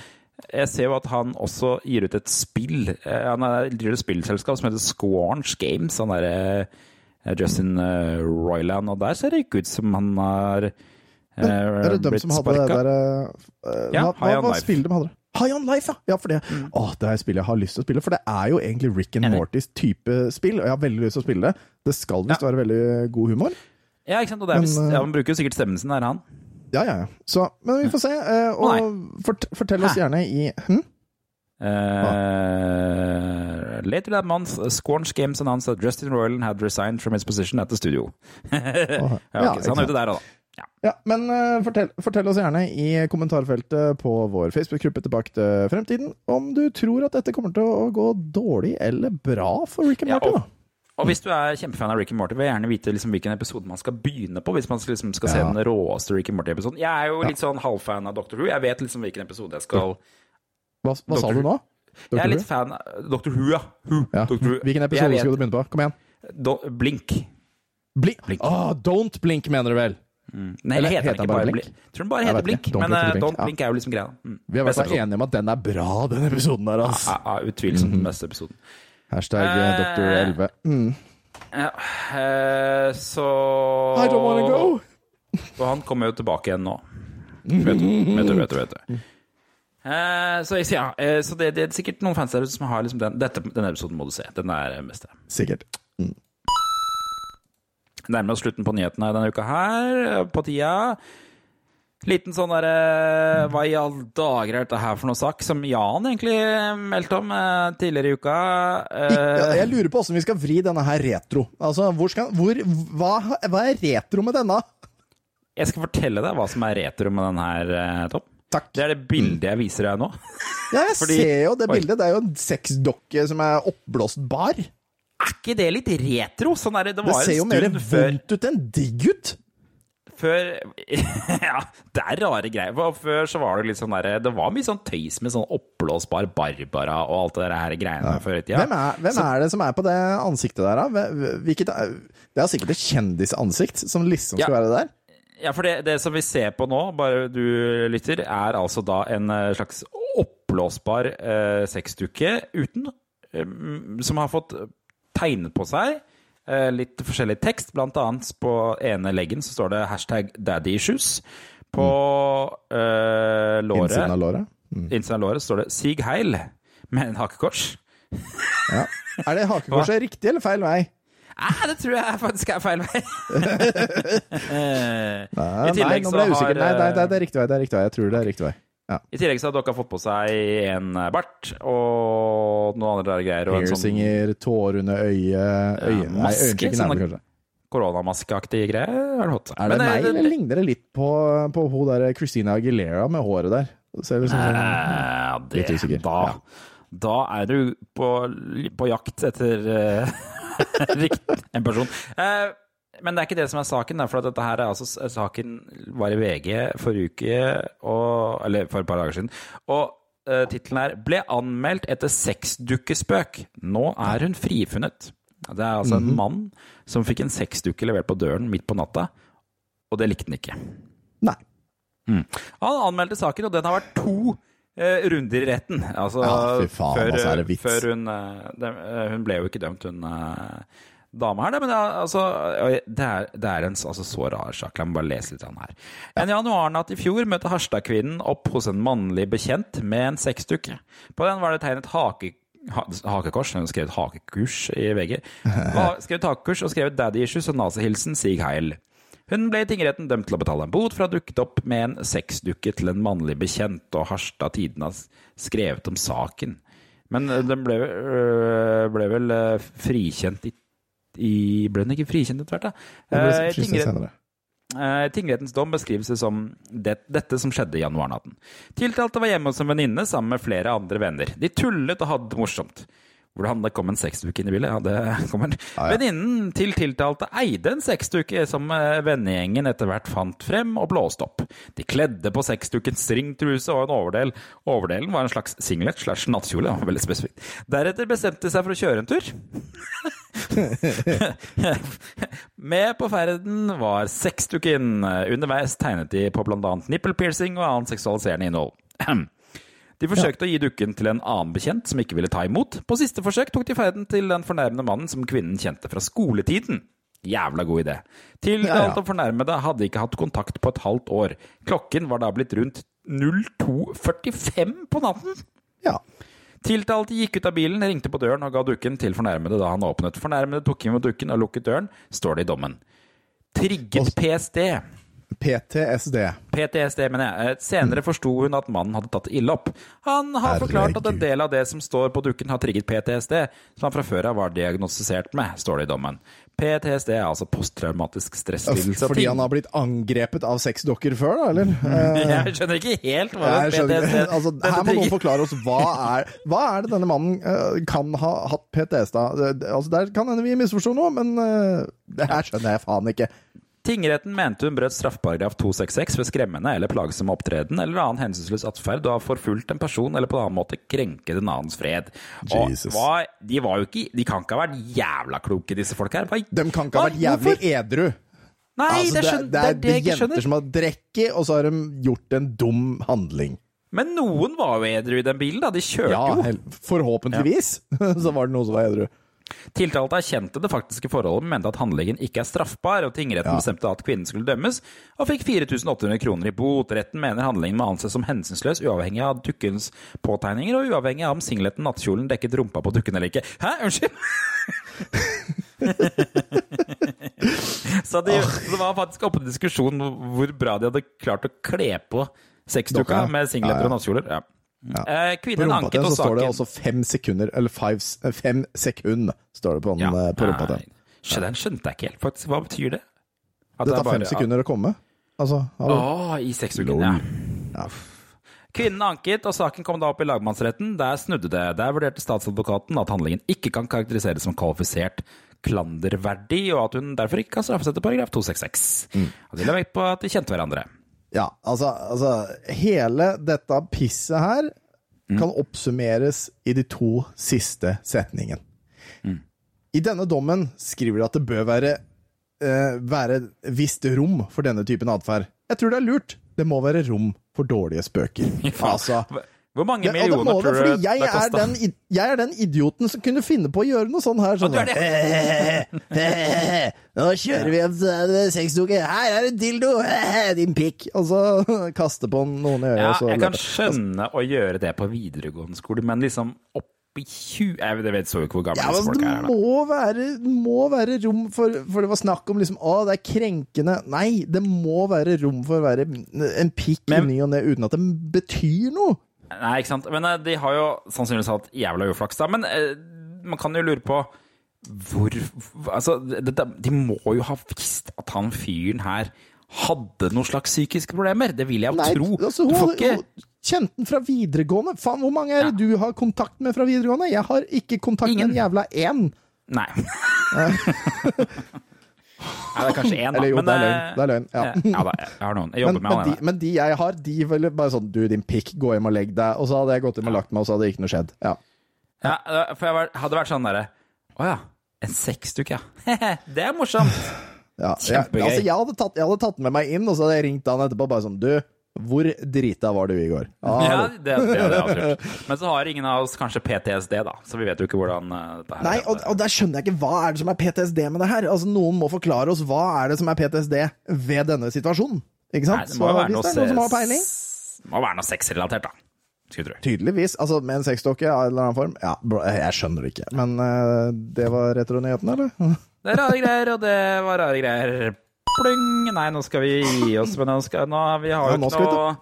jeg ser jo at han også gir ut et spill. Eh, Han er- driver et spillselskap som heter Squarns Games. Han derre Justin Royland. Og der ser det ikke ut som han har eh, Er det dem som hadde det der eh, Ja, Hva, High hva on var Life. de hadde? High on Life, ja! ja for det, Åh, det er spillet jeg har lyst til å spille. For det er jo egentlig Rick and Mortys type spill, og jeg har veldig lyst til å spille det. Det skal visst være veldig god humor. Ja, ikke sant? Og det er Men, visst, eh, ja, Man bruker jo sikkert stemmen sin, er han. Ja, ja, ja. Så, men vi får se. Uh, og fort, fortell oss Hæ? gjerne i hm? Uh, later that month, Squanch Games announced that Justin Roiland had resigned from his position at the studio. [laughs] ja, ok, Ja, så han er ute der, da. Ja, men uh, fortell, fortell oss gjerne i kommentarfeltet på vår Facebook-gruppe Tilbake til fremtiden om du tror at dette kommer til å gå dårlig eller bra for Rick and Ja, Morty. og, da. og hvis du er kjempefan av Rick and Morty, vil jeg gjerne vite liksom, hvilken episode man skal begynne på. Hvis man liksom skal se Ja. den råeste Rick and Morty-episoden. Jeg er jo litt sånn halvfan av Doctor Who. Jeg vet liksom hvilken episode jeg skal Hva, hva sa du nå? Jeg er litt Who? fan av Doctor Who, ja. Who. Ja. Who. Hvilken episode skal du begynne på? Kom igjen. Do, Blink. Blink. Blink. Ah, don't blink, mener du vel? Nei, Eller heter den ikke bare Blink? Blink? Tror den bare heter Blink. Don't men Blink eh, eller Blink, Don't ja. Er jo liksom greia. Mm. Vi er i hvert fall enige om at den er bra, den episoden der, altså. Ja, ja, utvilsomt den beste episoden. Hashtag uh, Dr. 11. Mm. Ja, uh, så I don't wanna go. [laughs] Og han kommer jo tilbake igjen nå. Vet du, vet du, vet du. Vet du. Eh, så ja, så det, det er sikkert noen fans der ute som har liksom den, dette, denne episoden må du se. Den er den beste. Sikkert. Nærmer oss slutten på nyhetene denne uka her, på tida. Liten sånn derre Hva i all dager er dette her for noe sak? Som Jan egentlig meldte om eh, tidligere i uka. Eh, jeg lurer på åssen vi skal vri denne her retro. Altså, hvor skal, hvor, hva, hva er retro med denne? Jeg skal fortelle deg hva som er retro med denne her, eh, Tom. Takk. Det er det bildet jeg viser deg nå. Ja, jeg [laughs] Fordi- ser jo det bildet. Det er jo en sexdokke som er oppblåsbar. Er ikke det litt retro? Sånn er det, det ser jo mer vondt ut enn digg ut. før [laughs] Ja, det er rare greier. Før så var det litt sånn derre Det var mye sånn tøys med sånn oppblåsbar Barbara og alt det der greiene før i tida. Hvem, er, hvem Så- er det som er på det ansiktet der, da? Hvilket, det er sikkert et kjendisansikt som liksom skal Ja. være der. Ja, for det, det som vi ser på nå, bare du lytter, er altså da en eh, slags oppblåsbar eh, sexdukke uten eh, Som har fått tegnet på seg eh, litt forskjellig tekst. Blant annet på ene leggen så står det hashtag 'daddy issues'. På eh, låret Innsiden av låret. innsiden av låret står det 'Sig heil' med en hakekors. [laughs] Ja. Er det hakekorset riktig eller feil vei? Nei, det tror jeg faktisk er feil vei. [laughs] Eh, Nei, nei, nå ble jeg har usikker. Nei, nei, nei, det er riktig vei. Det er riktig vei. Jeg tror det er riktig vei. Ja. I tillegg så har dere fått på seg en bart og noen andre greier. Og en sånn tår under øyet øye, maske, er sånn kanskje. greier greie. Er det? Er det Men, meg, eh, eller ligner det litt på, på hun der Christina Aguilera med håret der? Ser ut som sånn eh, det, Litt usikker. Da, Ja. da er du på, på jakt etter [laughs] uh, en person. Eh, men det er ikke det som er saken. For dette her er altså saken var i VG forrige uke, og, eller for et par dager siden. Og uh, tittelen er 'Ble anmeldt etter sexdukkespøk'. Nå er hun frifunnet. Det er altså Mhm. en mann som fikk en sexdukke levert på døren midt på natta, og det likte han ikke. Nei. Mm. Han anmeldte saken, og den har vært to eh, runder i retten. Altså, Ja, fy faen, før, altså, er det vits? Hun eh, det, eh, Hun ble jo ikke dømt, hun eh, dama her, det, men det, er, altså, det, er, det er en altså, så rar sak. La meg bare lese litt av den her. En januarnatt i fjor møtte Harstad-kvinnen opp hos en mannlig bekjent med en sexdukke. På den var det tegnet hake ha- hakekors. Hun skrev hakekurs i VG. [laughs] Skrevet hakekurs og skrevet 'daddy issues' og nazihilsen Sig Heil. Hun ble i tingretten dømt til å betale en bot for å ha dukket opp med en sexdukke til en mannlig bekjent, og Harstad Tidende har skrevet om saken. Men øh, den ble, øh, ble vel øh, frikjent i, i Ble den ikke frikjent etter hvert, da? Uh, ble fristen tingrett- senere. Eh, Tingrettens dom beskrives det som det, dette som skjedde i januarnatten. Tiltalte var hjemme hos en venninne sammen med flere andre venner. De tullet og hadde det morsomt. Hvordan det kom en sexduke inn i bildet? Ja, det [laughs] kommer. Venninnen til tiltalte eide en sexduke som eh, vennegjengen etter hvert fant frem og blåste opp. De kledde på sexdukkens stringtruse og en overdel. Overdelen var en slags singlet slash nattkjole. ja, Veldig spesifikt. Deretter bestemte de seg for å kjøre en tur. [laughs] Med på ferden var sexduken. Underveis tegnet de på bl.a. nipple piercing og annet seksualiserende innhold. [clears throat] De forsøkte å gi dukken til en annen bekjent som ikke ville ta imot. På siste forsøk tok de ferden til den fornærmede mannen som kvinnen kjente fra skoletiden. Jævla god idé. Tiltalte og fornærmede hadde ikke hatt kontakt på et halvt år. Klokken var da blitt rundt 02.45 på natten. Ja. Tiltalte gikk ut av bilen, ringte på døren og ga dukken til fornærmede da han åpnet. Fornærmede tok imot dukken og lukket døren, står det i dommen. Trigget PSD. PTSD. PTSD, mener jeg. Eh, Senere forsto hun at mannen hadde tatt ille opp. Han har forklart at en del av det som står på dukken, har trigget PTSD, som han fra før av var diagnostisert med, står det i dommen. PTSD er altså posttraumatisk stresslidelse. Fordi han har blitt angrepet av sexdokker før, da, eller? [laughs] Jeg skjønner ikke helt hva det PTSD altså, her må noen forklare oss hva er, hva er det denne mannen eh, kan ha hatt PTSD av. Altså, der kan hende vi misforsto noe, men eh, det her skjønner jeg faen ikke. Tingretten mente hun brøt straffeparagraf 266 ved skremmende eller plagsom opptreden eller annen hensynsløs atferd og har forfulgt en person eller på en annen måte krenket en annens fred. Hva, de var jo ikke De kan ikke ha vært jævla kloke, disse folk her. Hva- De kan ikke ha vært jævlig hvorfor? edru. Nei, Altså, det, skjønner, det, er det jeg ikke jenter som har drukket, og så har de gjort en dum handling. Men noen var jo edru i den bilen, da. De kjørte Ja, jo. Ja, forhåpentligvis [laughs] så var det noen som var edru. Tiltalte erkjente det faktiske forholdet, men mente at handlingen ikke er straffbar, og tingretten Ja. bestemte at kvinnen skulle dømmes, og fikk 4800 kroner i bot. Retten mener handlingen må anses som hensynsløs, uavhengig av dukkens påtegninger, og uavhengig av om singleten nattkjolen dekket rumpa på dukken eller ikke. Hæ, unnskyld? [laughs] Så de, det var faktisk oppe til diskusjon hvor bra de hadde klart å kle på sexdukka med singleter og nattkjoler. Ja. Eh, På rumpa til så står det altså fem sekunder, eller five, eh, fem sekund, står det på, den, ja. på rumpa til. Den skjønte jeg ikke helt, faktisk. Hva betyr det? At Det tar fem bare- sekunder å komme. Altså, hallo. Å, i sexuken, ja. Ja. Kvinnen anket, og saken kom da opp i lagmannsretten. Der snudde det. Der vurderte statsadvokaten at handlingen ikke kan karakteriseres som kvalifisert klanderverdig, og at hun derfor ikke kan straffes etter paragraf 266. Mm. Og de la vekt på at de kjente hverandre. Ja, altså, altså Hele dette pisset her kan oppsummeres i de to siste setningene. I denne dommen skriver de at det bør være, eh, være visst rom for denne typen atferd. Jeg tror det er lurt. Det må være rom for dårlige spøker. [laughs] Altså Hvor mange millioner må det, tror du jeg det kosta? den, jeg er den idioten som kunne finne på å gjøre noe sånn her. Sånn, det. [laughs] Nå kjører vi en sånn sexdukke. Her er en dildo! [laughs] Din pikk! Og så [laughs] kaste på noen i øyet. Ja, jeg løper. kan skjønne å gjøre det på videregående skole, men liksom opp i 20 Jeg vet så jo ikke hvor gamle Ja, disse folk er. det må være, må være rom for For det var snakk om liksom Å, det er krenkende. Nei, det må være rom for å være en pikk i ny og ne uten at det betyr noe. Nei, ikke sant. Men eh, de har jo sannsynligvis hatt jævla uflaks, da. Men eh, man kan jo lure på hvor Altså, de må jo ha visst at han fyren her hadde noen slags psykiske problemer. Det vil jeg jo Nei, tro. altså, hun, ikke kjente den fra videregående. Faen, hvor mange er det du har kontakt med fra videregående? Jeg har ikke kontakt Ingen. med en jævla én. Nei. [laughs] [laughs] Nei, det er kanskje én, da. Eller jo, men, det er løgn. eh, Det er løgn. Ja. ja da, jeg har noen. Jeg Men, jobber med men, de, jeg. men de jeg har, de ville bare sånn Du, din pikk, gå hjem og legg deg. Og så hadde jeg gått hjem og lagt meg, og så hadde ikke noe skjedd. Ja. Ja, for jeg hadde vært sånn derre Å ja. En sexduk, ja. [laughs] det er morsomt. Ja, Kjempegøy. Jeg, altså, jeg, hadde tatt, jeg hadde tatt med meg inn, og så hadde jeg ringt han etterpå bare sånn Du, Hvor drita var du i går? Ah, Ja, det, det, det er absolutt. [laughs] Men så har ingen av oss kanskje PTSD, da, så vi vet jo ikke hvordan det dette her Nei, og, og der skjønner jeg ikke hva er det som er PTSD med det her. Altså, Noen må forklare oss hva er det som er PTSD ved denne situasjonen. Ikke sant? Nei, det må jo Så være noe det noen som har peiling må være noe sexrelatert, da. Tydeligvis. Altså, med en sexdokke av en eller annen form. Ja, bro, jeg skjønner det ikke. Men uh, det var retronyhetene, eller? Det er rare greier, og det var rare greier. Pling! Nei, nå skal vi gi oss, men skal, nå, vi har Ja, jo nå ikke noe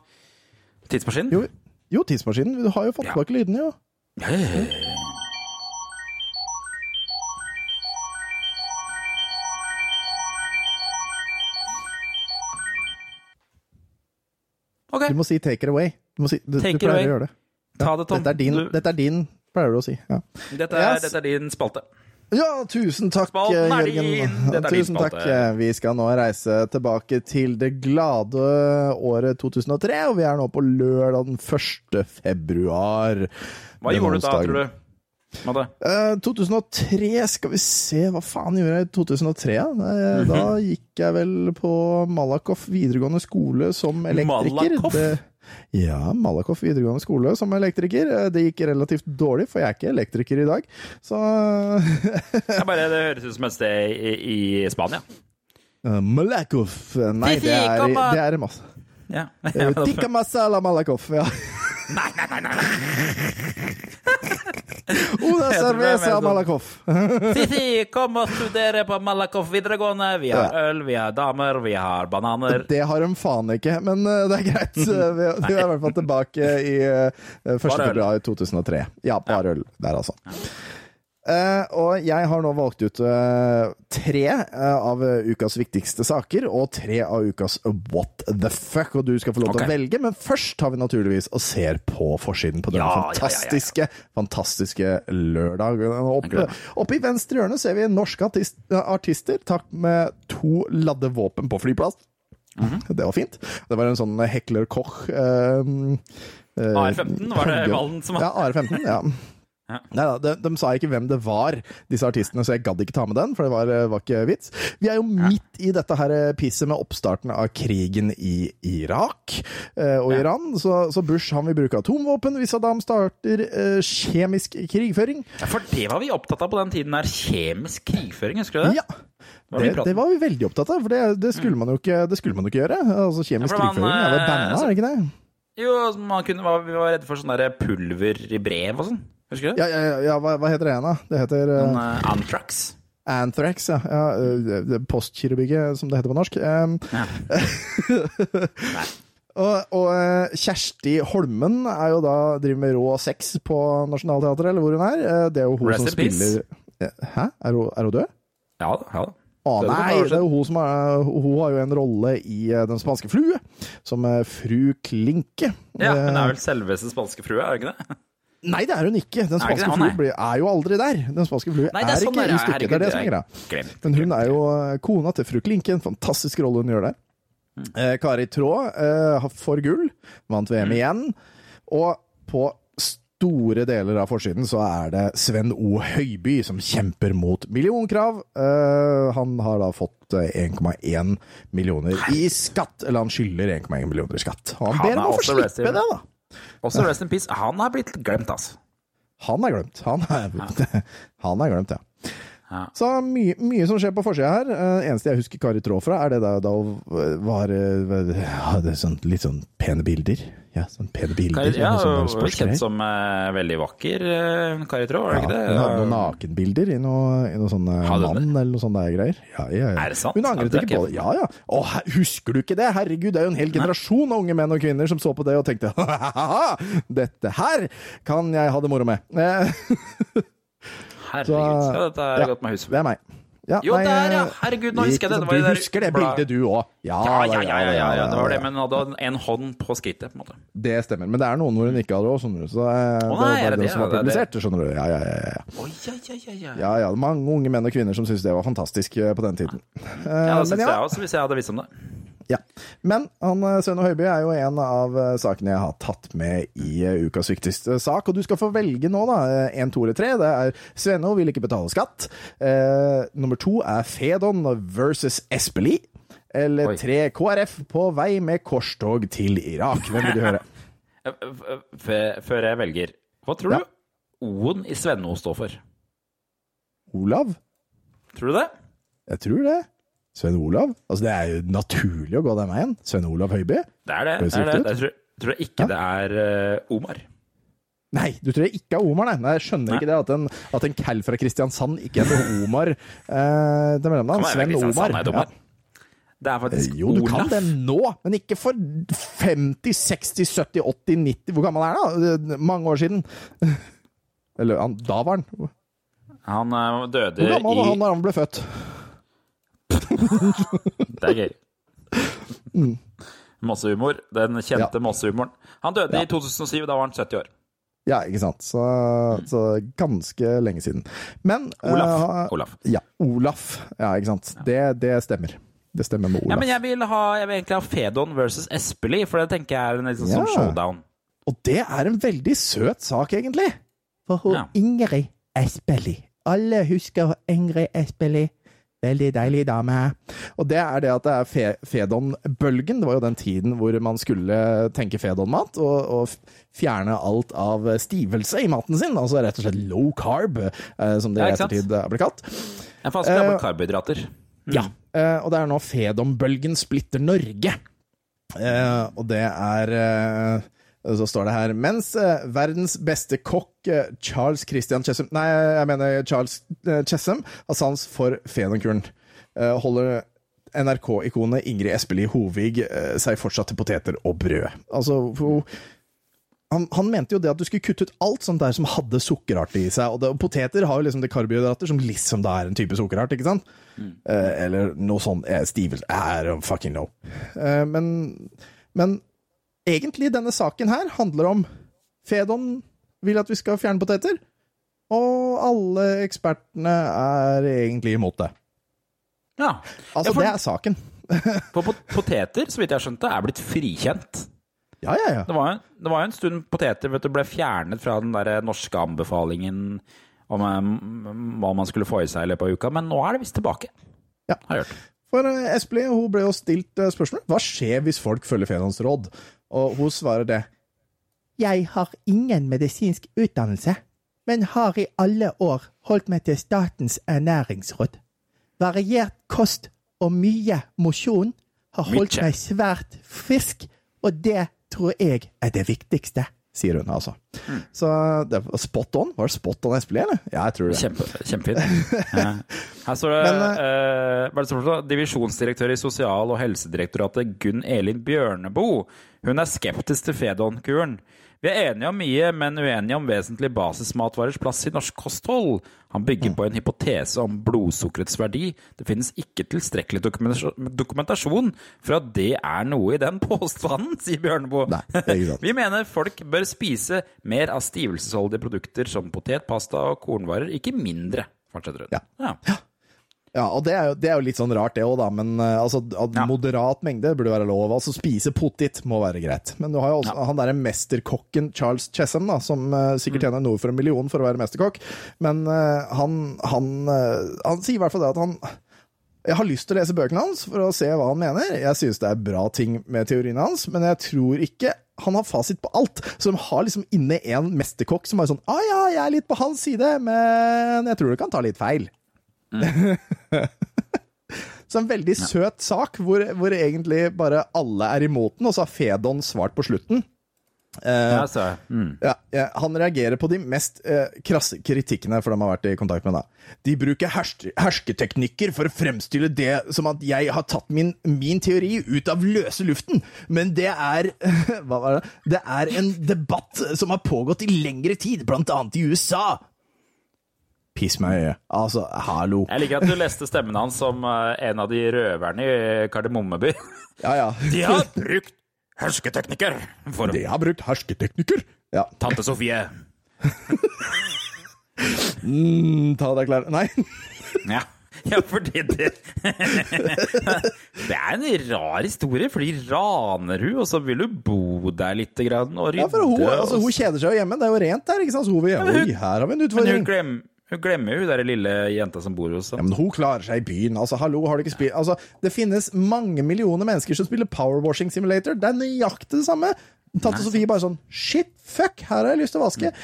Tidsmaskin? Jo, jo, tidsmaskinen. Du har jo fått tilbake lydene, jo. Ja, ja, ja. Ok. Du må si 'take it away'. Du, må si, du, Take du pleier away. å gjøre det. Ta det, Tom. Dette er din, Du- dette er din pleier du å si. Ja. Dette er, Yes. dette er din spalte. Ja, tusen takk, er Jørgen. Tusen takk. Vi skal nå reise tilbake til det glade året 2003, og vi er nå på lørdag den 1. februar. Hva gjorde du da, tror du? Madde? Eh, 2003, skal vi se, hva faen gjorde jeg i 2003? Eh, Da gikk jeg vel på Malakoff videregående skole som elektriker. Malakoff? Ja, Malakoff videregående skole som elektriker. Eh, Det gikk relativt dårlig, for jeg er ikke elektriker i dag. Så [laughs] bare, det høres ut som et sted i, i Spania. Uh, Malakoff Nei, det er, det er masse. Ja. Eh, Tikka masala Malakoff, ja. [laughs] Nei, nei, nei, nei. [laughs] Mer cerveza sånn- Malakoff. [laughs] Sisi, kom og studere på Malakoff videregående. Vi har øl, vi har damer, vi har bananer. Det har de faen ikke, men eh, det er greit. [laughs] Eh, Vi, er i hvert fall tilbake i eh, 1. Bare februar 2003. Ja, bare øl der, altså. Eh, og jeg har nå valgt ut uh, tre uh, av ukas viktigste saker, og tre av ukas What the fuck, og du skal få lov til okay. å velge, men først tar vi naturligvis og ser på forsiden på denne Ja, fantastiske ja, ja, fantastiske, fantastiske lørdag. Oppe, oppe i venstre hjørne ser vi norske artist, artister takk med to ladde våpen på flyplass. Mhm. Det var fint. Det var en sånn Hekler Koch eh, eh, AR-15, var det Valen som Ja, AR-15. ja. Ja. Nei da, de, de sa ikke hvem det var, disse artistene, så jeg gadd ikke ta med den, for det var, var ikke vits. Vi er jo midt i dette her pisset med oppstarten av krigen i Irak eh, og Iran. Så, så Bush han vil bruke atomvåpen hvis Saddam starter eh, kjemisk krigføring. Ja, for det var vi opptatt av på den tiden der. Kjemisk krigføring, husker du det? Ja. Det, det var vi veldig opptatt av, for det, det, skulle, man jo ikke, det skulle man jo ikke gjøre. Altså Kjemisk Ja, man, krigføring er vel eh, banna, er det ikke det? Jo, altså, man kunne, vi var redde for sånn pulver i brev og sånn. Husker du? Ja, ja, ja, hva, hva heter det igjen, da? Det heter uh, Anthrax. Anthrax, ja. ja eh, som det heter på norsk. Um, Ja. [laughs] og og Kjersti Holmen er jo da driver med rå sex på Nationaltheatret, eller hvor hun er. Det er jo hun Rest som peace. spiller Eh, Hæ? Er hun, er hun død? Ja da. ja. Å er nei, det er jo hun som er Hun har jo en rolle i Den spanske flue, som er fru Klinke. Ja, Hun er vel selveste spanske frue, er hun ikke det? Nei, det er hun ikke. Den spanske? Flue er jo aldri der. Den spanske flue er er, sånn ikke i stykket. Det er det som er greia. Men hun er jo eh, kona til fru Klinke, en fantastisk rolle hun gjør der. Mm. Eh, Kari Traa eh, har- får gull, vant VM Mm. igjen. Og på store deler av forsiden så er det Sven O. Høiby som kjemper mot millionkrav. Eh, han har da fått eh, 1,1 millioner i skatt, eller han skylder 1,1 millioner i skatt. Og han, ber er om å få slippe det, da. Også Rest in Peace. Han har blitt glemt, altså. Han er glemt. Han er, [laughs] han er glemt, ja. Ja. Så mye, mye som skjer på forsida her. Uh, eneste jeg husker Kari Traa fra, er det da, da hun var eh, hadde sånn, litt sånn pene bilder. Ja, sånn pene bilder. Kari, ja, hun og kjent som uh, veldig vakker uh, Kari Traa, var det ja, ikke det? hun hadde noen nakenbilder i noe, i noe sånn mann eller noe der greier. Ja, ja, ja. Er det sant? Hun angret ikke på det. Ja, ja. Å, husker du ikke det? Herregud, det er jo en hel generasjon av unge menn og kvinner som så på det og tenkte [laughs] ha-ha-ha, dette her kan jeg ha det moro med. [laughs] Herregud, Så- ja, dette er ja. godt med huset. Det er meg. Ja, Jo, nei, der, ja! eh, Herregud, nå husker jeg det. det. var Du husker det bildet, du òg. Ja, Ja, ja, ja, det var det, men hun hadde en hånd på skrittet, på en måte. Det stemmer. Men det er noen hvor hun ikke hadde òg, skjønner du. Så eh, det nei, er bare det som var er publisert, skjønner du. Ja, ja, ja. ja. Ja, ja, ja, ja. ja, ja. Mange unge menn og kvinner som syntes det var fantastisk eh, på den tiden. Ja, det syns ja, jeg også, hvis jeg hadde visst om det. Ja. Men han, eh, og Høiby er jo en av eh, sakene jeg har tatt med i eh, ukas viktigste sak. Og du skal få velge nå, da. Én, to eller tre. Det er Svenno vil ikke betale skatt. Eh, nummer to er Fedon versus Espelid. eller Oi. tre KrF på vei med korstog til Irak? Hvem vil du høre? [laughs] Før jeg velger, hva tror Ja. du O-en i Svenno står for? Olav? Tror du det? Jeg tror det. Sven Olav? Altså, det er jo naturlig å gå den veien. Sven Olav Høiby? Det er det. Det, er det. Jeg tror, tror jeg ikke det er uh, Omar. Nei, du tror jeg ikke er Omar, nei. nei jeg skjønner Nei. ikke det at en, at en cal fra Kristiansand ikke heter Omar eh, til mellomnavn. Sven Omar. Omar. Det er faktisk faktisk Jo, du Olaf. kan det nå, men ikke for 50, 60, 70, 80, 90 Hvor gammel er han? da? Er Mange år siden. [laughs] Eller han, da var han Han døde i Hvor gammel var han da han ble født? [laughs] Det er gøy. Massehumor. Den kjente Mm. Ja. massehumoren. Han døde Ja. i 2007, da var han 70 år. Ja, ikke sant. Så, så ganske lenge siden. Men Olaf. Uh, Olaf. Ja, Olaf. Ja, ikke sant. Det, det stemmer. Det stemmer med Olaf. Ja, men jeg vil, ha, jeg vil egentlig ha Fedon versus Espelid, for det tenker jeg er en liksom sånn showdown. Og det er en veldig søt sak, egentlig. For hun Ja. Ingrid Espelid. Alle husker Ingrid Espelid. Veldig deilig dame. Og det er det at det er fe Fedon-bølgen. Det var jo den tiden hvor man skulle tenke Fedon-mat og, og fjerne alt av stivelse i maten sin. Altså rett og slett low carb, eh, som det i ettertid er blitt kalt. Jeg får spille Eh, karbohydrater. karbohydrater. Ja, eh, og det er nå Fedon-bølgen splitter Norge. Eh, og det er eh, Så står det her Mens eh, verdens beste kokk, eh, Charles Christian Chessum Nei, jeg mener Charles eh, Chessum, har sans for Fedon-kuren. Eh, holder NRK-ikonet Ingrid Espelid Hovig seg fortsatt til poteter og brød. Altså, han, han mente jo det at du skulle kutte ut alt sånt der som hadde sukkerart i seg. Og, det, og poteter har jo liksom det karbohydrater som liksom da er en type sukkerart, ikke sant? Eh, eller noe sånn eh, stivelse I don't fucking know. Eh, men, men egentlig denne saken her handler om Fedon vil at vi skal fjerne poteter, og alle ekspertene er egentlig imot det. Ja. Altså, Ja, for- det er saken. [laughs] For poteter, så vidt jeg skjønte, er blitt frikjent. Ja, ja, ja. Det var, det var en stund poteter vet du, ble fjernet fra den der norske anbefalingen om eh, hva man skulle få i seg i løpet av uka, men nå er det visst tilbake. Ja. Har. For eh, Espelid hun ble jo stilt eh, spørsmål Hva skjer hvis folk følger Fedons råd? Og hun svarer det. Jeg har ingen medisinsk utdannelse, men har i alle år holdt meg til Statens ernæringsråd. Variert kost og mye mosjon har holdt Mykje. meg svært frisk, og det tror jeg er det viktigste, sier hun altså. Så det var spot on. Var det spot on Espelid, eller? Ja, jeg tror det. Kjempe, kjempefint. [laughs] Her står det, Men, uh, står? Divisjonsdirektør i Sosial- og helsedirektoratet Gunn Elin Bjørneboe. Hun er skeptisk til Fedon-kuren. Vi er enige om mye, men uenige om vesentlig basismatvarers plass i norsk kosthold. Han bygger på en hypotese om blodsukkerets verdi. Det finnes ikke tilstrekkelig dokumentasjon- for at det er noe i den [laughs] påstanden, sier Bjørneboe. [laughs] Vi mener folk bør spise mer av stivelsesholdige produkter som potet, pasta og kornvarer, ikke mindre, fortsetter hun. Ja. Ja. Ja, og det er, jo, det er jo litt sånn rart, det òg, da. Men eh, altså, Ja. moderat mengde burde være lov. Altså spise potet må være greit. Men du har jo også han derre mesterkokken Charles Chessem, da, som uh, sikkert tjener noe for en million for å være mesterkokk. Men uh, han, han, uh, han sier i hvert fall det at han jeg har lyst til å lese bøkene hans for å se hva han mener. Jeg synes det er bra ting med teoriene hans, men jeg tror ikke han har fasit på alt. Så de har liksom inne en mesterkokk som er sånn ah, ja, jeg er litt på hans side, men jeg tror du kan ta litt feil. [laughs] Så en veldig søt sak, hvor, hvor egentlig bare alle er imot den, og så har Fedon svart på slutten. Eh, Ja, mm. ja, ja, han reagerer på de mest eh, krasse kritikkene, for de har vært i kontakt med da. De bruker hersk hersketeknikker for å fremstille det som at jeg har tatt min, min teori ut av løse luften, men det er [laughs] Hva var det? Det er en debatt som har pågått i lengre tid, blant annet i USA. Piss meg i øyet. Altså, hallo. Jeg liker at du leste stemmen hans som eh, en av de røverne i Kardemommeby. Ja, ja. [laughs] De har brukt hersketeknikker for De har brukt hersketeknikker. Ja. tante Sofie. Mm, ta deg klær Nei. [laughs] Ja. Ja, fordi det [laughs] Det er en rar historie, fordi raner hun, og så vil hun bo der litt og rydde. Ja, for hun, altså, hun kjeder seg jo hjemme. Det er jo rent der, ikke sant? Så hun vil Oi, her har vi en utfordring. Men hun, glem, Hun glemmer jo den lille jenta som bor hos Ja, men hun klarer seg i byen. Altså, hallo, har du ikke spilt Altså, det finnes mange millioner mennesker som spiller Powerwashing Simulator. Det er nøyaktig det samme. Tante Sofie bare sånn Shit, fuck, her har jeg lyst til å vaske. [laughs]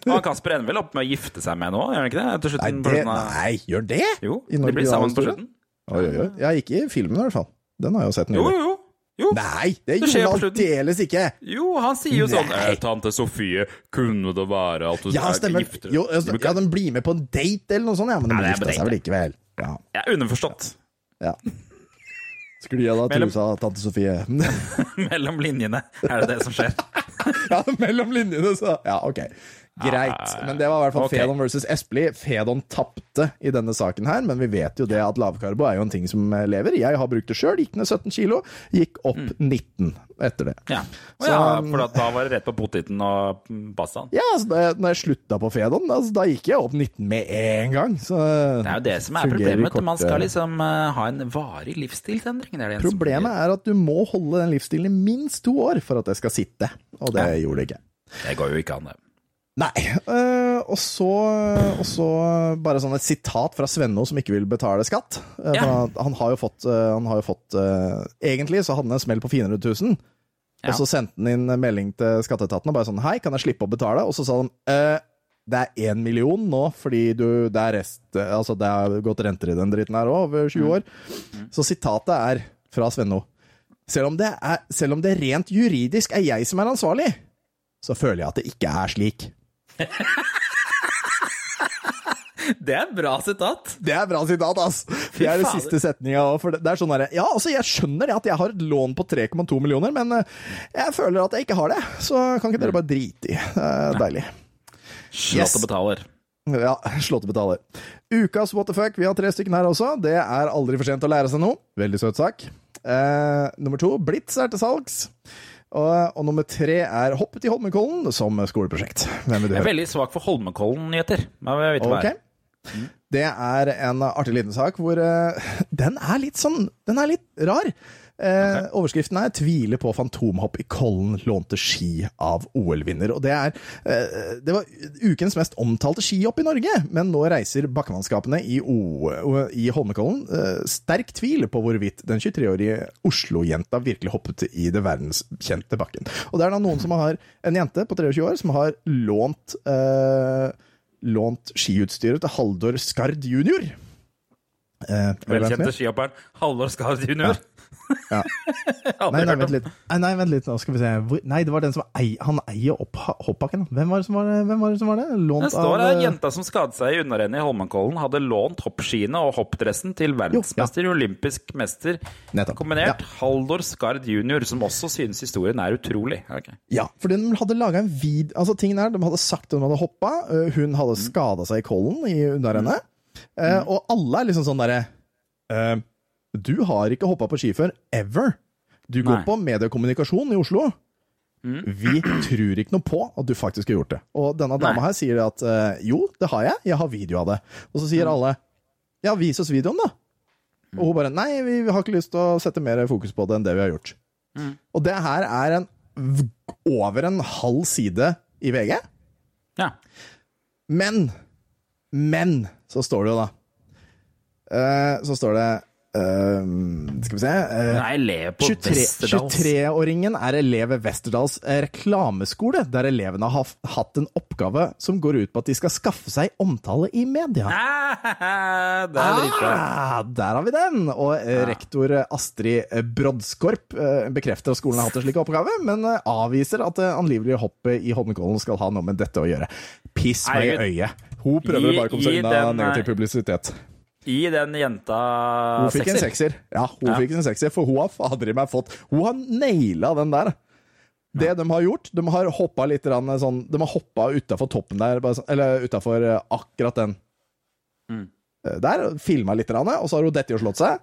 Mm. Uh, han Kasper ender vel opp med å gifte seg med henne òg, gjør han ikke det? Nei, slutten, på det, av- nei, gjør det? Jo, de blir sammen på slutten. Oi, oi, oi. Ja, ikke i filmen i hvert fall. Den har jeg jo sett Jo, jo, jo. Jo. Nei, det Det gjorde han aldeles ikke. Jo, han sier jo sånn «Eh, Tante Sofie, kunne det være at du Ja, er stemmer. gifter Jo, altså, ja, den blir med på en date eller noe sånt, ja, men den Nei, på seg vel likevel. Ja. Jeg er underforstått. ja. Skli av deg trusa, tante Sofie. [laughs] Mellom linjene er det det som skjer. [laughs] ja, mellom linjene, så Ja, ok. Greit. Men det var i hvert fall okay. Fedon versus Espelid. Fedon tapte i denne saken her, men vi vet jo det at lavkarbo er jo en ting som eh, lever. Jeg har brukt det sjøl. Gikk ned 17 kilo. Gikk opp 19 etter det. Ja, Så- ja for da var det rett på poteten og mm, pastaen. Ja, altså, da når jeg slutta på Fedon, altså, da gikk jeg opp 19 med en gang. Så Det er jo det som er problemet. i. Man skal liksom uh, ha en varig livsstilsendring. Det er det Problemet er at du må holde den livsstilen i minst to år for at det skal sitte, og det gjorde det ikke. Det går jo ikke an, det. Nei. Uh, og, så, og så bare sånn et sitat fra Svenno som ikke vil betale skatt. Uh, Ja. Han har jo fått, uh, han har jo fått Egentlig så hadde han en smell på 400 000. Ja. Og så sendte han inn melding til skatteetaten og bare sånn Hei, kan jeg slippe å betale? Og så sa de «Eh, det er én million nå, fordi du, det er rest Altså det har gått renter i den dritten her òg, over 20 år. Så sitatet er fra Svenno. Selv om, det er, selv om det rent juridisk er jeg som er ansvarlig, så føler jeg at det ikke er slik. [laughs] Det er bra sitat. Det er bra sitat, ass! Det er det siste setninga. Det det er sånn derre Ja, altså, jeg skjønner det at jeg har et lån på 3,2 millioner, men eh, jeg føler at jeg ikke har det. Så kan ikke dere bare drite i. Deilig. Slått Yes. og betaler. Ja, slått og betaler. Ukas what the fuck, vi har tre stykker her også. Det er aldri for sent å lære seg noe. Veldig søt sak. Eh, nummer to, Blitz er til salgs. Og, og nummer tre er Hoppet i Holmenkollen som skoleprosjekt. Hvem vil du Jeg er veldig svak for Holmenkollen-nyheter. Okay. Ok. det. Er en artig liten sak hvor uh, [laughs] Den er litt sånn Den er litt rar. Eh, Overskriften er 'Tviler på fantomhopp i Kollen lånte ski av OL-vinner'. Og det er eh, Det var ukens mest omtalte skihopp i Norge, men nå reiser bakkemannskapene i, o, i Holmenkollen eh, sterk tvil på hvorvidt den 23-årige Oslo-jenta virkelig hoppet i det verdenskjente bakken. Og det er da noen som har en jente på 23 år som har lånt eh, lånt skiutstyret til Haldor Skard jr. Eh, Velkjente er? skihopperen Haldor Skard jr. Ja. [laughs] Nei, nei, vent litt. Nei, vent litt. Nå skal vi se. Hvor, nei, det var den som ei, han eier opp hoppbakken. Hvem var det som var det? Hvem var det, som var det? Lånt Det står av her eh, jenta som skadet seg i unnarennet i Holmenkollen, hadde lånt hoppskiene og hoppdressen til verdensmester, olympisk mester Nettopp. kombinert, Haldor Skard jr., som også synes historien er utrolig. Ok. Ja, for de hadde laga en vid... Altså, tingen er, de hadde sagt at hun hadde hoppa, øh, hun hadde Mm. skada seg i kollen i unnarennet, eh, og alle er liksom sånn derre eh, Du har ikke hoppa på ski før, ever. Du går Nei. på mediekommunikasjon i Oslo. Mm. Vi tror ikke noe på at du faktisk har gjort det. Og denne dama her sier at eh, jo, det har jeg, jeg har video av det. Og så sier Mm. alle ja, vis oss videoen, da. Og hun bare nei, vi har ikke lyst til å sette mer fokus på det enn det vi har gjort. Mm. Og det her er en over en halv side i VG. Ja. Men Men så står det jo, da eh, Så står det eh, Skal vi se uh, Hun elev på 23 Westerdals. 23-åringen er elev ved Westerdals eh, reklameskole, der elevene har hatt en oppgave som går ut på at de skal skaffe seg omtale i media. Ah. [laughs] Ah, der har vi den! Og uh, rektor eh, Astrid eh, Brodskorp eh, bekrefter at skolen har hatt en slik oppgave, men eh, avviser at det angivelige hoppet i Holmenkollen skal ha noe med dette å gjøre. Piss meg i øyet. Hun prøver bare å komme seg unna negativ eh, publisitet. Gi den jenta Hun fikk en sekser. Ja, hun Ja. fikk en sekser, for hun har fader i meg fått Hun har naila den der. Det de har gjort, de har hoppa litt sånn De har hoppa utafor toppen der, eller utafor akkurat den. Mm. Eh, Der, filma litt, og så har hun dette og slått seg.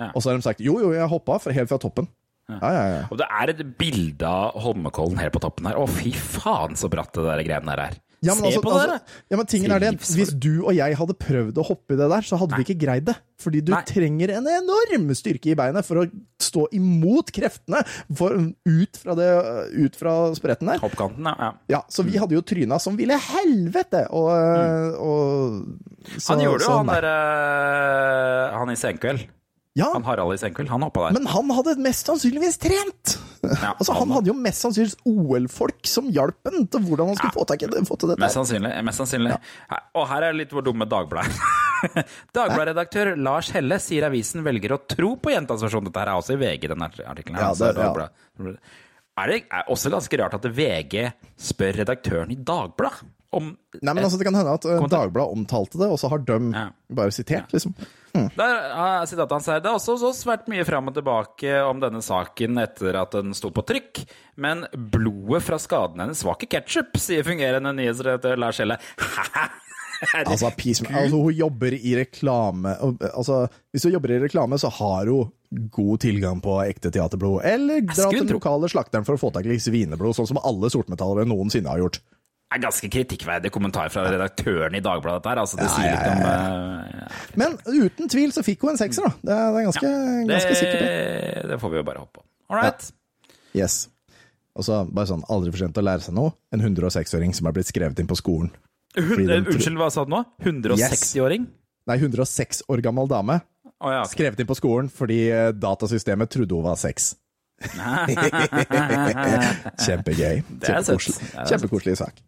Ja. Og så har de sagt jo, jo, jeg hoppa helt fra toppen. Ja, ja, ja. Og det er et bilde av Holmenkollen helt på toppen her. Å, fy faen så bratt det der greiene der er. Ja, men, Se altså, på det altså, ja, men tingen er det, Hvis du og jeg hadde prøvd å hoppe i det der, så hadde vi ikke greid det. Fordi du trenger en enorm styrke i beinet for å stå imot kreftene for, ut, fra det, ut fra spretten der. Hoppkanten, ja. ja. Ja, Så vi hadde jo tryna som ville helvete! Og, og så- Han gjorde jo han nei. derre Han i Senkveld. Ja. Han Harald i Senkveld. Han hoppa der. Men han hadde mest sannsynligvis trent! [laughs] altså, han hadde jo mest sannsynligvis OL-folk som hjalp ham til hvordan han skulle få, tak i det, få til dette. Mest sannsynlig. Mest sannsynlig. Her- Og her er litt hvor dumme Dagbladet er. [laughs] Dagbladet-redaktør Lars Helle sier avisen velger å tro på jentas versjon. Dette her er også i VG, den artikkelen. Ja, altså, det- ja. Er det er også ganske rart at VG spør redaktøren i Dagbladet om Nei, men altså, Det kan hende at uh, Dagbladet omtalte det, og så har de bare sitert, liksom. Der er sitatet hans her. Det har også så svært mye fram og tilbake om denne saken etter at den sto på trykk, men blodet fra skaden hennes var ikke ketsjup, sier fungerende nyhetsredaktør Lars Helle. [laughs] Altså, altså, hun jobber i reklame Altså, Hvis hun jobber i reklame, så har hun god tilgang på ekte teaterblod. Eller dra til den lokale slakteren for å få tak i svineblod, sånn som alle sortmetallere noensinne har gjort. Er ganske kritikkverdig kommentar fra redaktøren i Dagbladet. Der. Altså, det Ja, sier ja, litt om ja, eh, Men uten tvil så fikk hun en sekser, da. Det er, det er ganske, ganske sikkert. det. det, får vi jo bare håpe på. All right. Yes. Og så bare sånn, aldri for sent å lære seg noe. En 106-åring som er blitt skrevet inn på skolen. Fordi Unnskyld, hva sa du nå? 160-åring? Nei, 106 år gammel dame. Oh, ja, ok. Skrevet inn på skolen fordi eh, datasystemet trodde hun var seks. [laughs] Kjempegøy. Kjempekoselig, Kjempekoselig sak.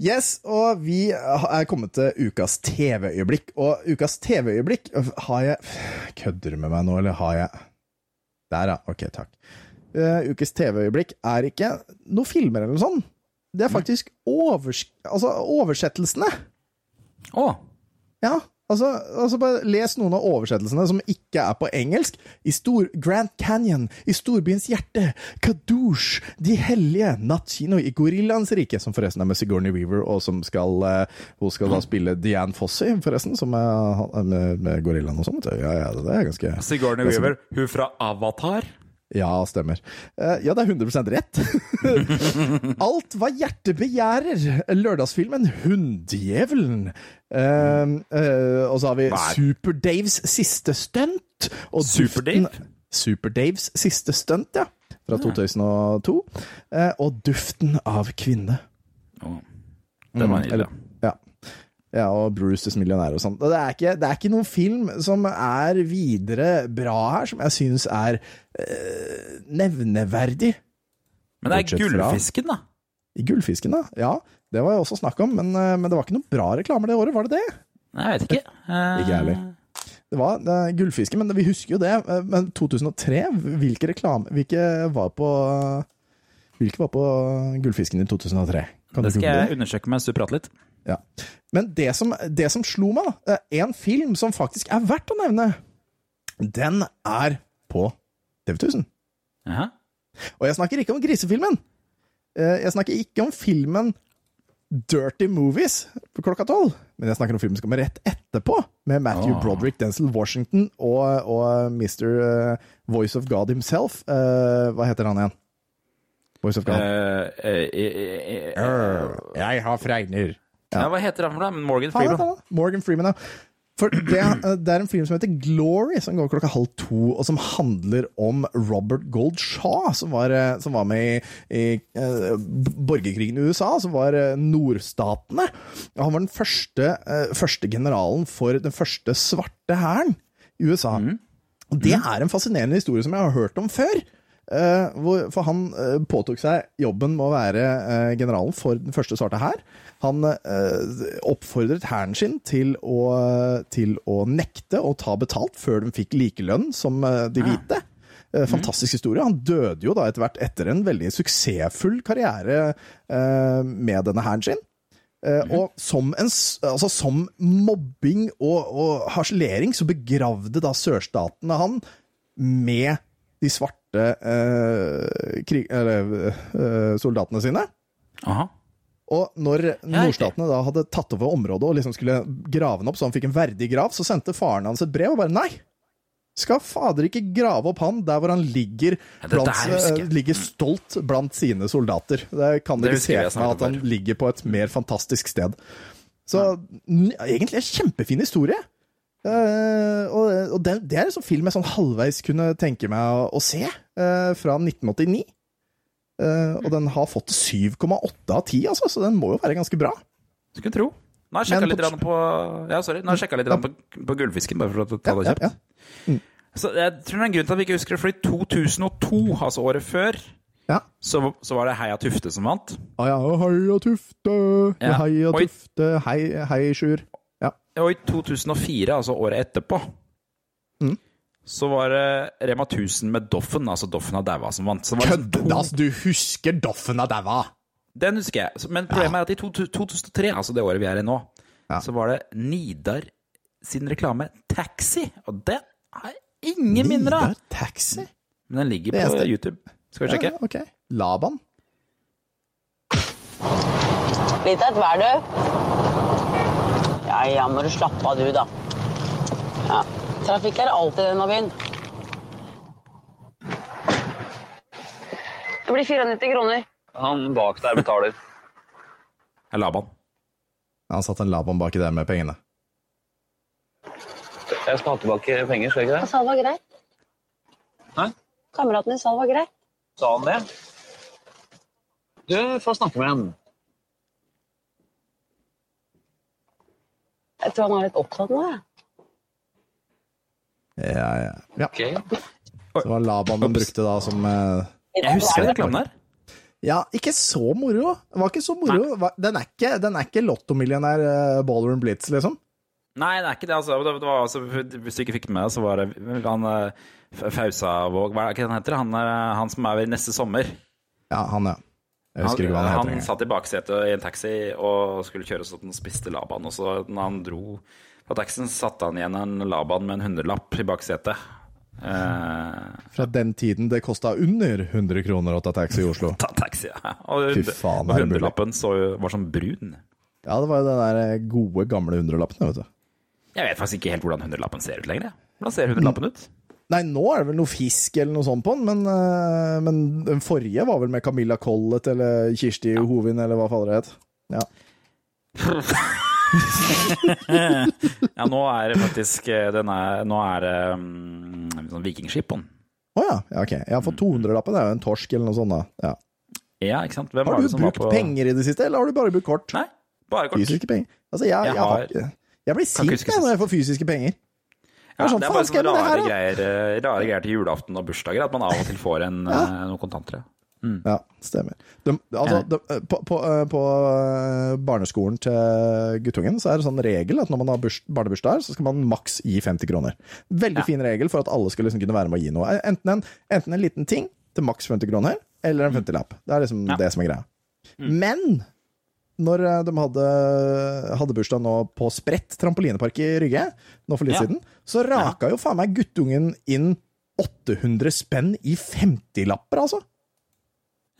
Yes, og vi er kommet til ukas TV-øyeblikk. Og ukas TV-øyeblikk har jeg Kødder du med meg nå, eller har jeg Der, ja. Ok, takk. Uh, ukas TV-øyeblikk er ikke noe filmer eller noe sånt. Det er faktisk overs altså, oversettelsene. Å. Ja, altså, altså bare les noen av oversettelsene som ikke er på engelsk. I stor Grand Canyon, I storbyens hjerte, Kadoosh, De hellige, Nattkino i Gorillaens rike, som forresten er med Sigourney Weaver, og som skal eh, Hun skal da spille Dianne Fossey, forresten, som er er med, med gorillaen og sånn. Ja, ja, det er ganske Sigourney ganske- Weaver, hun fra Avatar. Ja, stemmer. Eh, ja, det er 100 rett. [laughs] Alt hva hjertet begjærer. Lørdagsfilmen Hunddjevelen. Eh, eh, og så har vi er- Super-Daves siste stunt. Super-Dave? Super-Daves siste stunt, ja. Fra 2002. Eh, og Duften av kvinne. Den var Mm, nydelig. Ja. og Bruces millionær og sånn. Det er, ikke, det er ikke noen film som er videre bra her, som jeg syns er eh, nevneverdig. Men det er Gullfisken, da. I Gullfisken, da? Ja, det var jo også snakk om, men, eh, men det var ikke noen bra reklamer det året, var det det? Nei, jeg vet ikke. Uh... Ikke heller. Det var det Gullfisken, men vi husker jo det. eh, Men 2003, hvilke reklame Hvilke var på Hvilke var på Gullfisken i 2003? Kan Det skal jeg undersøke mens du prater litt. Ja. Men det som, det som slo meg, da, eh, en film som faktisk er verdt å nevne, den er på TV 1000. Jaha. Og jeg snakker ikke om grisefilmen. Eh, Jeg snakker ikke om filmen Dirty Movies på klokka tolv. Men jeg snakker om filmen som kommer rett etterpå, med Matthew oh. Broderick, Denzel Washington og, og Mr. eh, Voice of God himself. Eh, hva heter han igjen? Voice of God. Uh, uh, uh, eh, jeg har fregner. Ja, hva heter han for noe? Morgan Han Freeman. han. Morgan Freeman, ja. For det, eh, det er en film som heter Glory, som går klokka halv to, og som handler om Robert Gold Shaw, som var, eh, som var med i, i uh, borgerkrigen i USA, som var uh, nordstatene. Og Han var den første, uh, første generalen for den første svarte hæren i USA. Og det er en fascinerende historie som jeg har hørt om før. Eh, for han eh, påtok seg jobben med å være eh, generalen for den første svarte hær. Han oppfordret hæren sin til å, til å nekte å ta betalt før de fikk likelønn som de hvite. Eh, Fantastisk historie. Han døde jo da etter hvert etter en veldig suksessfull karriere eh, med denne hæren sin. Eh, Og som, en, altså som mobbing og, og harselering så begravde da sørstatene han med de svarte eh, krig, eller, eh, soldatene sine. Aha. Og når nordstatene da hadde tatt over området og liksom skulle grave den opp så han fikk en verdig grav, så sendte faren hans et brev og bare nei. skal fader ikke grave opp han der hvor han ligger, blant, eh, ligger stolt blant sine soldater. Det kan dere se for meg at han ligger på et mer fantastisk sted. Så ja. egentlig en kjempefin historie. Eh, og og det, det er en sånn film jeg sånn halvveis kunne tenke meg å, å se, uh, fra 1989. Uh, og den har fått 7,8 av 10, altså, så den må jo være ganske bra. Skulle tro. Nå har jeg sjekka litt på- Ja, litt ja. på, på Gullfisken, bare for å ta det Ja, kjapt. ja, Så jeg tror det er en grunn til at vi ikke husker det, for i 2002, altså året før, Ja. så, så var det Heia Tufte som vant. Ah, ja, heia Tufte, heia Tufte, hei, hei Sjur. Ja. Og i 2004, altså året etterpå, Mm. så var det Rema 1000 med Doffen, altså Doffen av daua, som vant. Så det var liksom Kødde, altså, du husker Doffen av daua? Den husker jeg. Men problemet er at i to- 2003, altså det året vi er i nå, Ja. så var det Nidar sin reklame Taxi. Og den har ingen minner av. Nidar Taxi? Men den ligger på eneste- YouTube. Skal vi sjekke? Ja, ok. Laban? Litt av et vær, du. Ja, ja, må du slappe av, du, da. Ja. Trafikk er alltid i denne byen. Det blir 94 kroner. Han bak der betaler. En Laban. Han satt en Laban baki der med pengene. Jeg skal ha tilbake penger, skal jeg ikke det? sa det var greit. Hæ? Kameraten din sa det var greit. Sa han det? Du får snakke med han. Jeg tror han er litt opptatt nå, jeg. Ja, ja. ja. Ok. Det var Laban de brukte da som eh, Jeg husker den reklamen der. Ja, ikke så moro. Det var ikke så moro. Nei. Den er ikke, den er ikke lottomillionær uh, Ballroom Blitz, liksom. Nei, det er ikke det. Altså. Det, det var, altså hvis du ikke fikk det med deg, så var det han uh, F- Fausavåg Hva er det han heter? Han, er, han som er ved neste sommer. Ja, han, ja. Jeg husker ikke hva han han satt i baksetet i en taxi og skulle kjøre sånn den spiste Laban. Og så når han dro på taxien, satte han igjen en Laban med en hundrelapp i baksetet. Eh, Fra den tiden det kosta under 100 kroner å ta taxi i Oslo. [laughs] ta taxi, ja. Og, Fy faen, og det mulig? hundrelappen så, var sånn brun. Ja, det var jo den der gode, gamle hundrelappen, vet du. Jeg vet faktisk ikke helt hvordan hundrelappen ser ut lenger. Hvordan ser hundrelappen ut? Nei, nå er det vel noe fisk eller noe sånt på den, men, eh, men den forrige var vel med Camilla Collett eller Kirsti Hovin eller hva fader det het. Ja. [laughs] ja, nå er det faktisk denne, er, Nå er det um, sånn vikingskip på den. Å ja. ja, ok. Jeg har fått 200-lappen, det er jo en torsk eller noe sånt, da. Ja. Ja, ikke sant? Hvem Har du det som var brukt på penger i det siste, eller har du bare brukt kort? Nei, bare kort. Fysiske penger. Altså, jeg, jeg, Jeg har, Jeg blir sint når jeg får fysiske penger. Ja, sånn, det er bare sånne rare greier, eh, rare greier til julaften og bursdager, at man av og til får en, ja. noen kontanter. Ja. Ja, stemmer. De, altså, de, på, på, eh, på eh, barneskolen til guttungen så er det sånn regel at når man har burs, barnebursdag, så skal man maks gi 50 kroner. Veldig Ja. fin regel for at alle skal liksom kunne være med å gi noe. Enten en, enten en liten ting til maks 50 kroner, eller en 50-lapp. Det er liksom Ja. det som er greia. Men når eh, de hadde, hadde bursdag nå på Sprett trampolinepark i Rygge, nå for litt Ja. siden, så raka jo faen meg guttungen inn 800 spenn i 50-lapper, altså.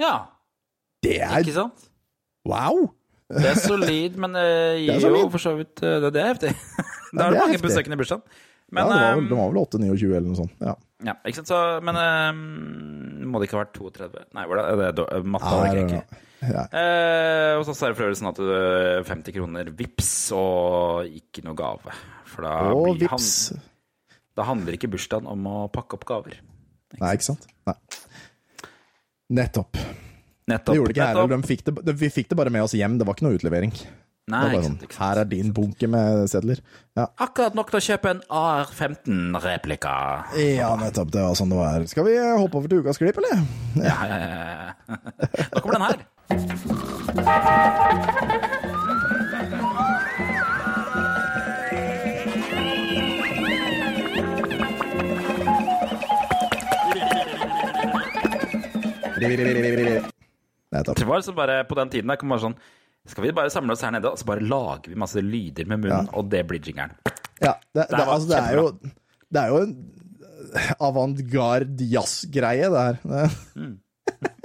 ja, Det er ikke sant? Wow! Det er solid, men uh, [laughs] Det gir jo for så vidt eh, Det, det er heftig. [laughs] det Da er det er mange besøkende i bursdagen. ja, det var vel, eh, det var vel 8-29 eller noe sånt. Ja. Ja, ikke sant? Så, men eh, må det ikke ha vært 32? Nei, var det, er det, matte det det ikke. ja. Eh, og så er det for øvrig sånn at du 50 kroner vips og ikke noe gave. For da, Og blir vips. han- da handler ikke bursdagen om å pakke opp gaver. Nei, ikke sant? Nei. Nettopp. Nettopp. Det gjorde ikke jeg nettopp. heller. De fikk det, de, vi fikk det bare med oss hjem. Det var ikke noe utlevering. Det Nei, bare ikke sånn, sant, ikke sant. Her er din bunke med sedler. Ja. Akkurat nok til å kjøpe en AR-15-replika. ja, nettopp. Det var sånn det var. Skal vi hoppe over til ukas klipp, eller? Ja, ja, ja, ja. Nå kommer den her. Nettopp. Det var liksom bare på den tiden der kom bare sånn Skal vi bare samle oss her nede, og så bare lager vi masse lyder med munnen, og det blir jingeren. Ja, det, det, Det altså, det, er jo, det er jo en avantgarde jazzgreie, det her. Det-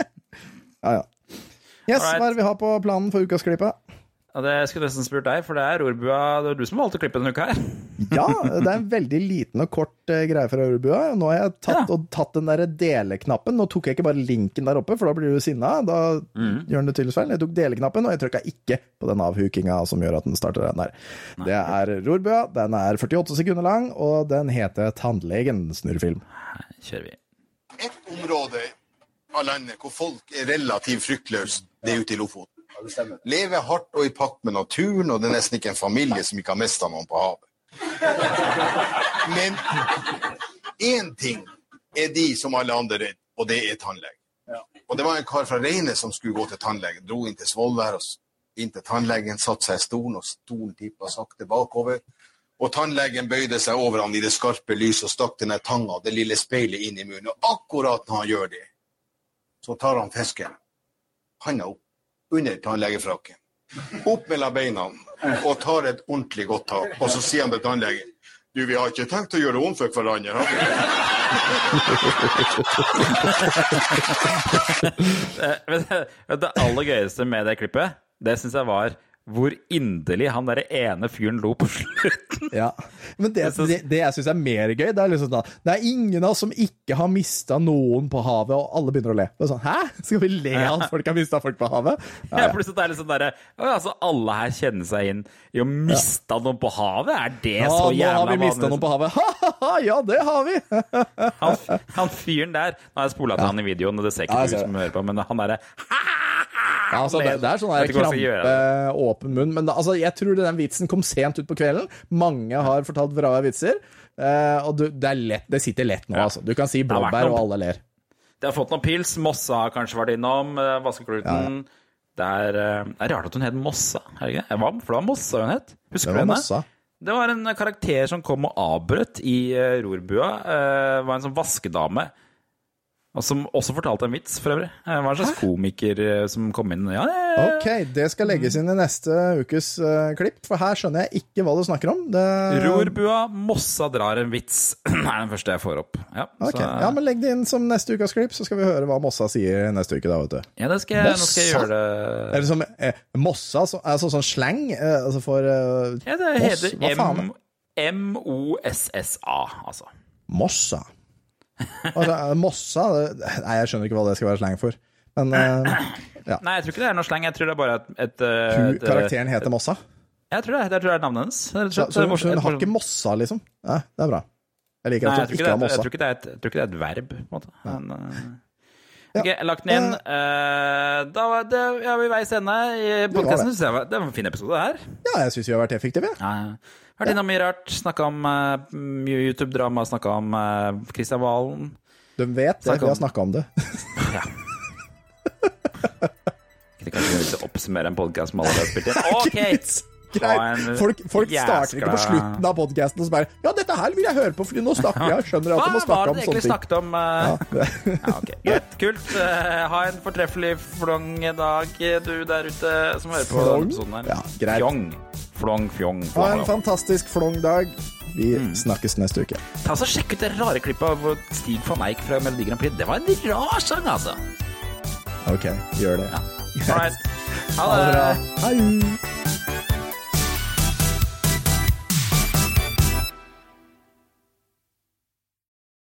[laughs] ja, ja. Yes, Alright. hva er det vi har på planen for ukas klippet? Og det skulle jeg nesten spurt deg, for det er Rorbua Det er du som valgte klippet denne uka her. [laughs] Ja, det er en veldig liten og kort eh, greie fra rorbua. Nå har jeg tatt, og tatt den der deleknappen. Nå tok jeg ikke bare linken der oppe, for da blir du sinna. Da gjør den det tydeligvis feil. Jeg tok deleknappen, og jeg trykka ikke på den avhukinga som gjør at den starter den der. Det er Rorbua. Den er 48 sekunder lang, og den heter Tannlegen snurrefilm. Kjører vi. Et område av landet hvor folk er relativt fryktløse, det er ute i Lofoten. Lever hardt og i pakt med naturen, og det er nesten ikke en familie som ikke har mista noen på havet. Men én ting er de som alle andre redd, og det er tannlegen. Og det var en kar fra Reine som skulle gå til tannlegen. Dro inn til Svolvær inn til tannlegen, satte seg i stolen, og stolen tippa sakte bakover. Og tannlegen bøyde seg over ham i det skarpe lyset og stakk denne tanga, det lille speilet, inn i munnen. Og akkurat når han gjør det, så tar han fisken, handa opp, under tannlegefrakken, opp mellom beina og tar et ordentlig godt tak. Og så sier han til tannlegen du, vi har ikke tenkt å gjøre om for hverandre, har vi? [laughs] vet du- Det aller gøyeste med det klippet, det syns jeg var hvor inderlig han derre ene fyren lo på slutten. Ja. Men det, det, det jeg syns er mer gøy, det er liksom sånn Det er ingen av oss som ikke har mista noen på havet, og alle begynner å le. Det er sånn, Hæ? Skal vi le av at folk har mista folk på havet? Ja, Ja, ja. plutselig er det sånn derre altså, Alle her kjenner seg inn i å mista noen på havet? Er det Ja, så nå har vi mista noen på havet. Ha-ha-ha, ja, det har vi! Han, han fyren der Nå har jeg spola til han i videoen, og det ser ikke Ja, du jeg ser hører på, men han derre Ja, altså, det, det er sånn der krampe, åpen munn. Men da, altså, jeg tror den vitsen kom sent ut på kvelden. Mange har fortalt bra vitser. Uh, og du, det, er lett, det sitter lett nå, altså. Du kan si blåbær, og alle ler. Det har fått noen pils. Mossa har kanskje vært innom. Uh, Vaskekluten. Det er, uh, er rart at hun het Mossa, er det ikke? For det var Mossa hun het. Husker du henne? Mossa. Det var en karakter som kom og avbrøt i rorbua. var en sånn vaskedame. Og som også fortalte en vits, for øvrig. Det var en slags komiker eh, som kom inn. Ja, ja, ja. Ok, det skal legges inn i neste ukes uh, klipp, for her skjønner jeg ikke hva du snakker om. Det... Rorbua, Mossa drar en vits. [clears throat] er den første jeg får opp. Ja, Ok, så, ja, men Legg det inn som neste ukas klipp, så skal vi høre hva Mossa sier neste uke. da, vet du. ja det skal jeg, nå skal jeg gjøre det. Er det som eh, Mossa, så, altså sånn slang eh, altså for eh, Ja, det heter hva? M-O-S-S-A, altså. Mossa. Altså, Mossa Nei, jeg skjønner ikke hva det skal være slang for. Men eh, [clears throat] ja. Nei, jeg tror ikke det er noe slang. Jeg tror det er bare et, et, et karakteren heter Mossa. Jeg tror det, jeg tror det er navnet hennes. Så, så, så hun et- har ikke Mossa, liksom? Nei, det er bra. Jeg liker at hun ikke har jeg, Mossa. tror ikke det er et, jeg tror ikke det er et verb, på en måte. Men, eh, Ok, jeg lagt den inn. Uh, da var det, ja, vi veis ende i podkasten. Det. det var en fin episode, det her. Ja, jeg syns vi har vært effektive. Ja, ja. Vært innom mye rart. Snakka om uh, YouTube-drama, snakka om uh, Kristian Valen. De vet det, vi har om- snakka om det. [laughs] Det kan kanskje vits oppsummere en podkast som allerede har [laughs] spilt inn. Ok! En Greit. Folk, folk starter ikke på slutten av podkasten og så bare Ja, dette her vil jeg høre på, fordi nå snakker jeg. Skjønner at Hva du må var snakke det om egentlig sånne ting. snakket om? eh? Ja, ok. Greit, kult. Eh, ha en fortreffelig flong-dag, du der ute som hører på Flong? denne episoden her. Ja, greit. Fjong. Flong, fjong, Ha en fantastisk flong-dag. Vi Mm. snakkes neste uke. Ta så Sjekk ut det rare klippet av Stig van Eijk fra Melodi Grand Prix. Det var en rar sang, altså. Ok, gjør det. Ja. right. Ha [laughs] Ha det det. bra. Hei.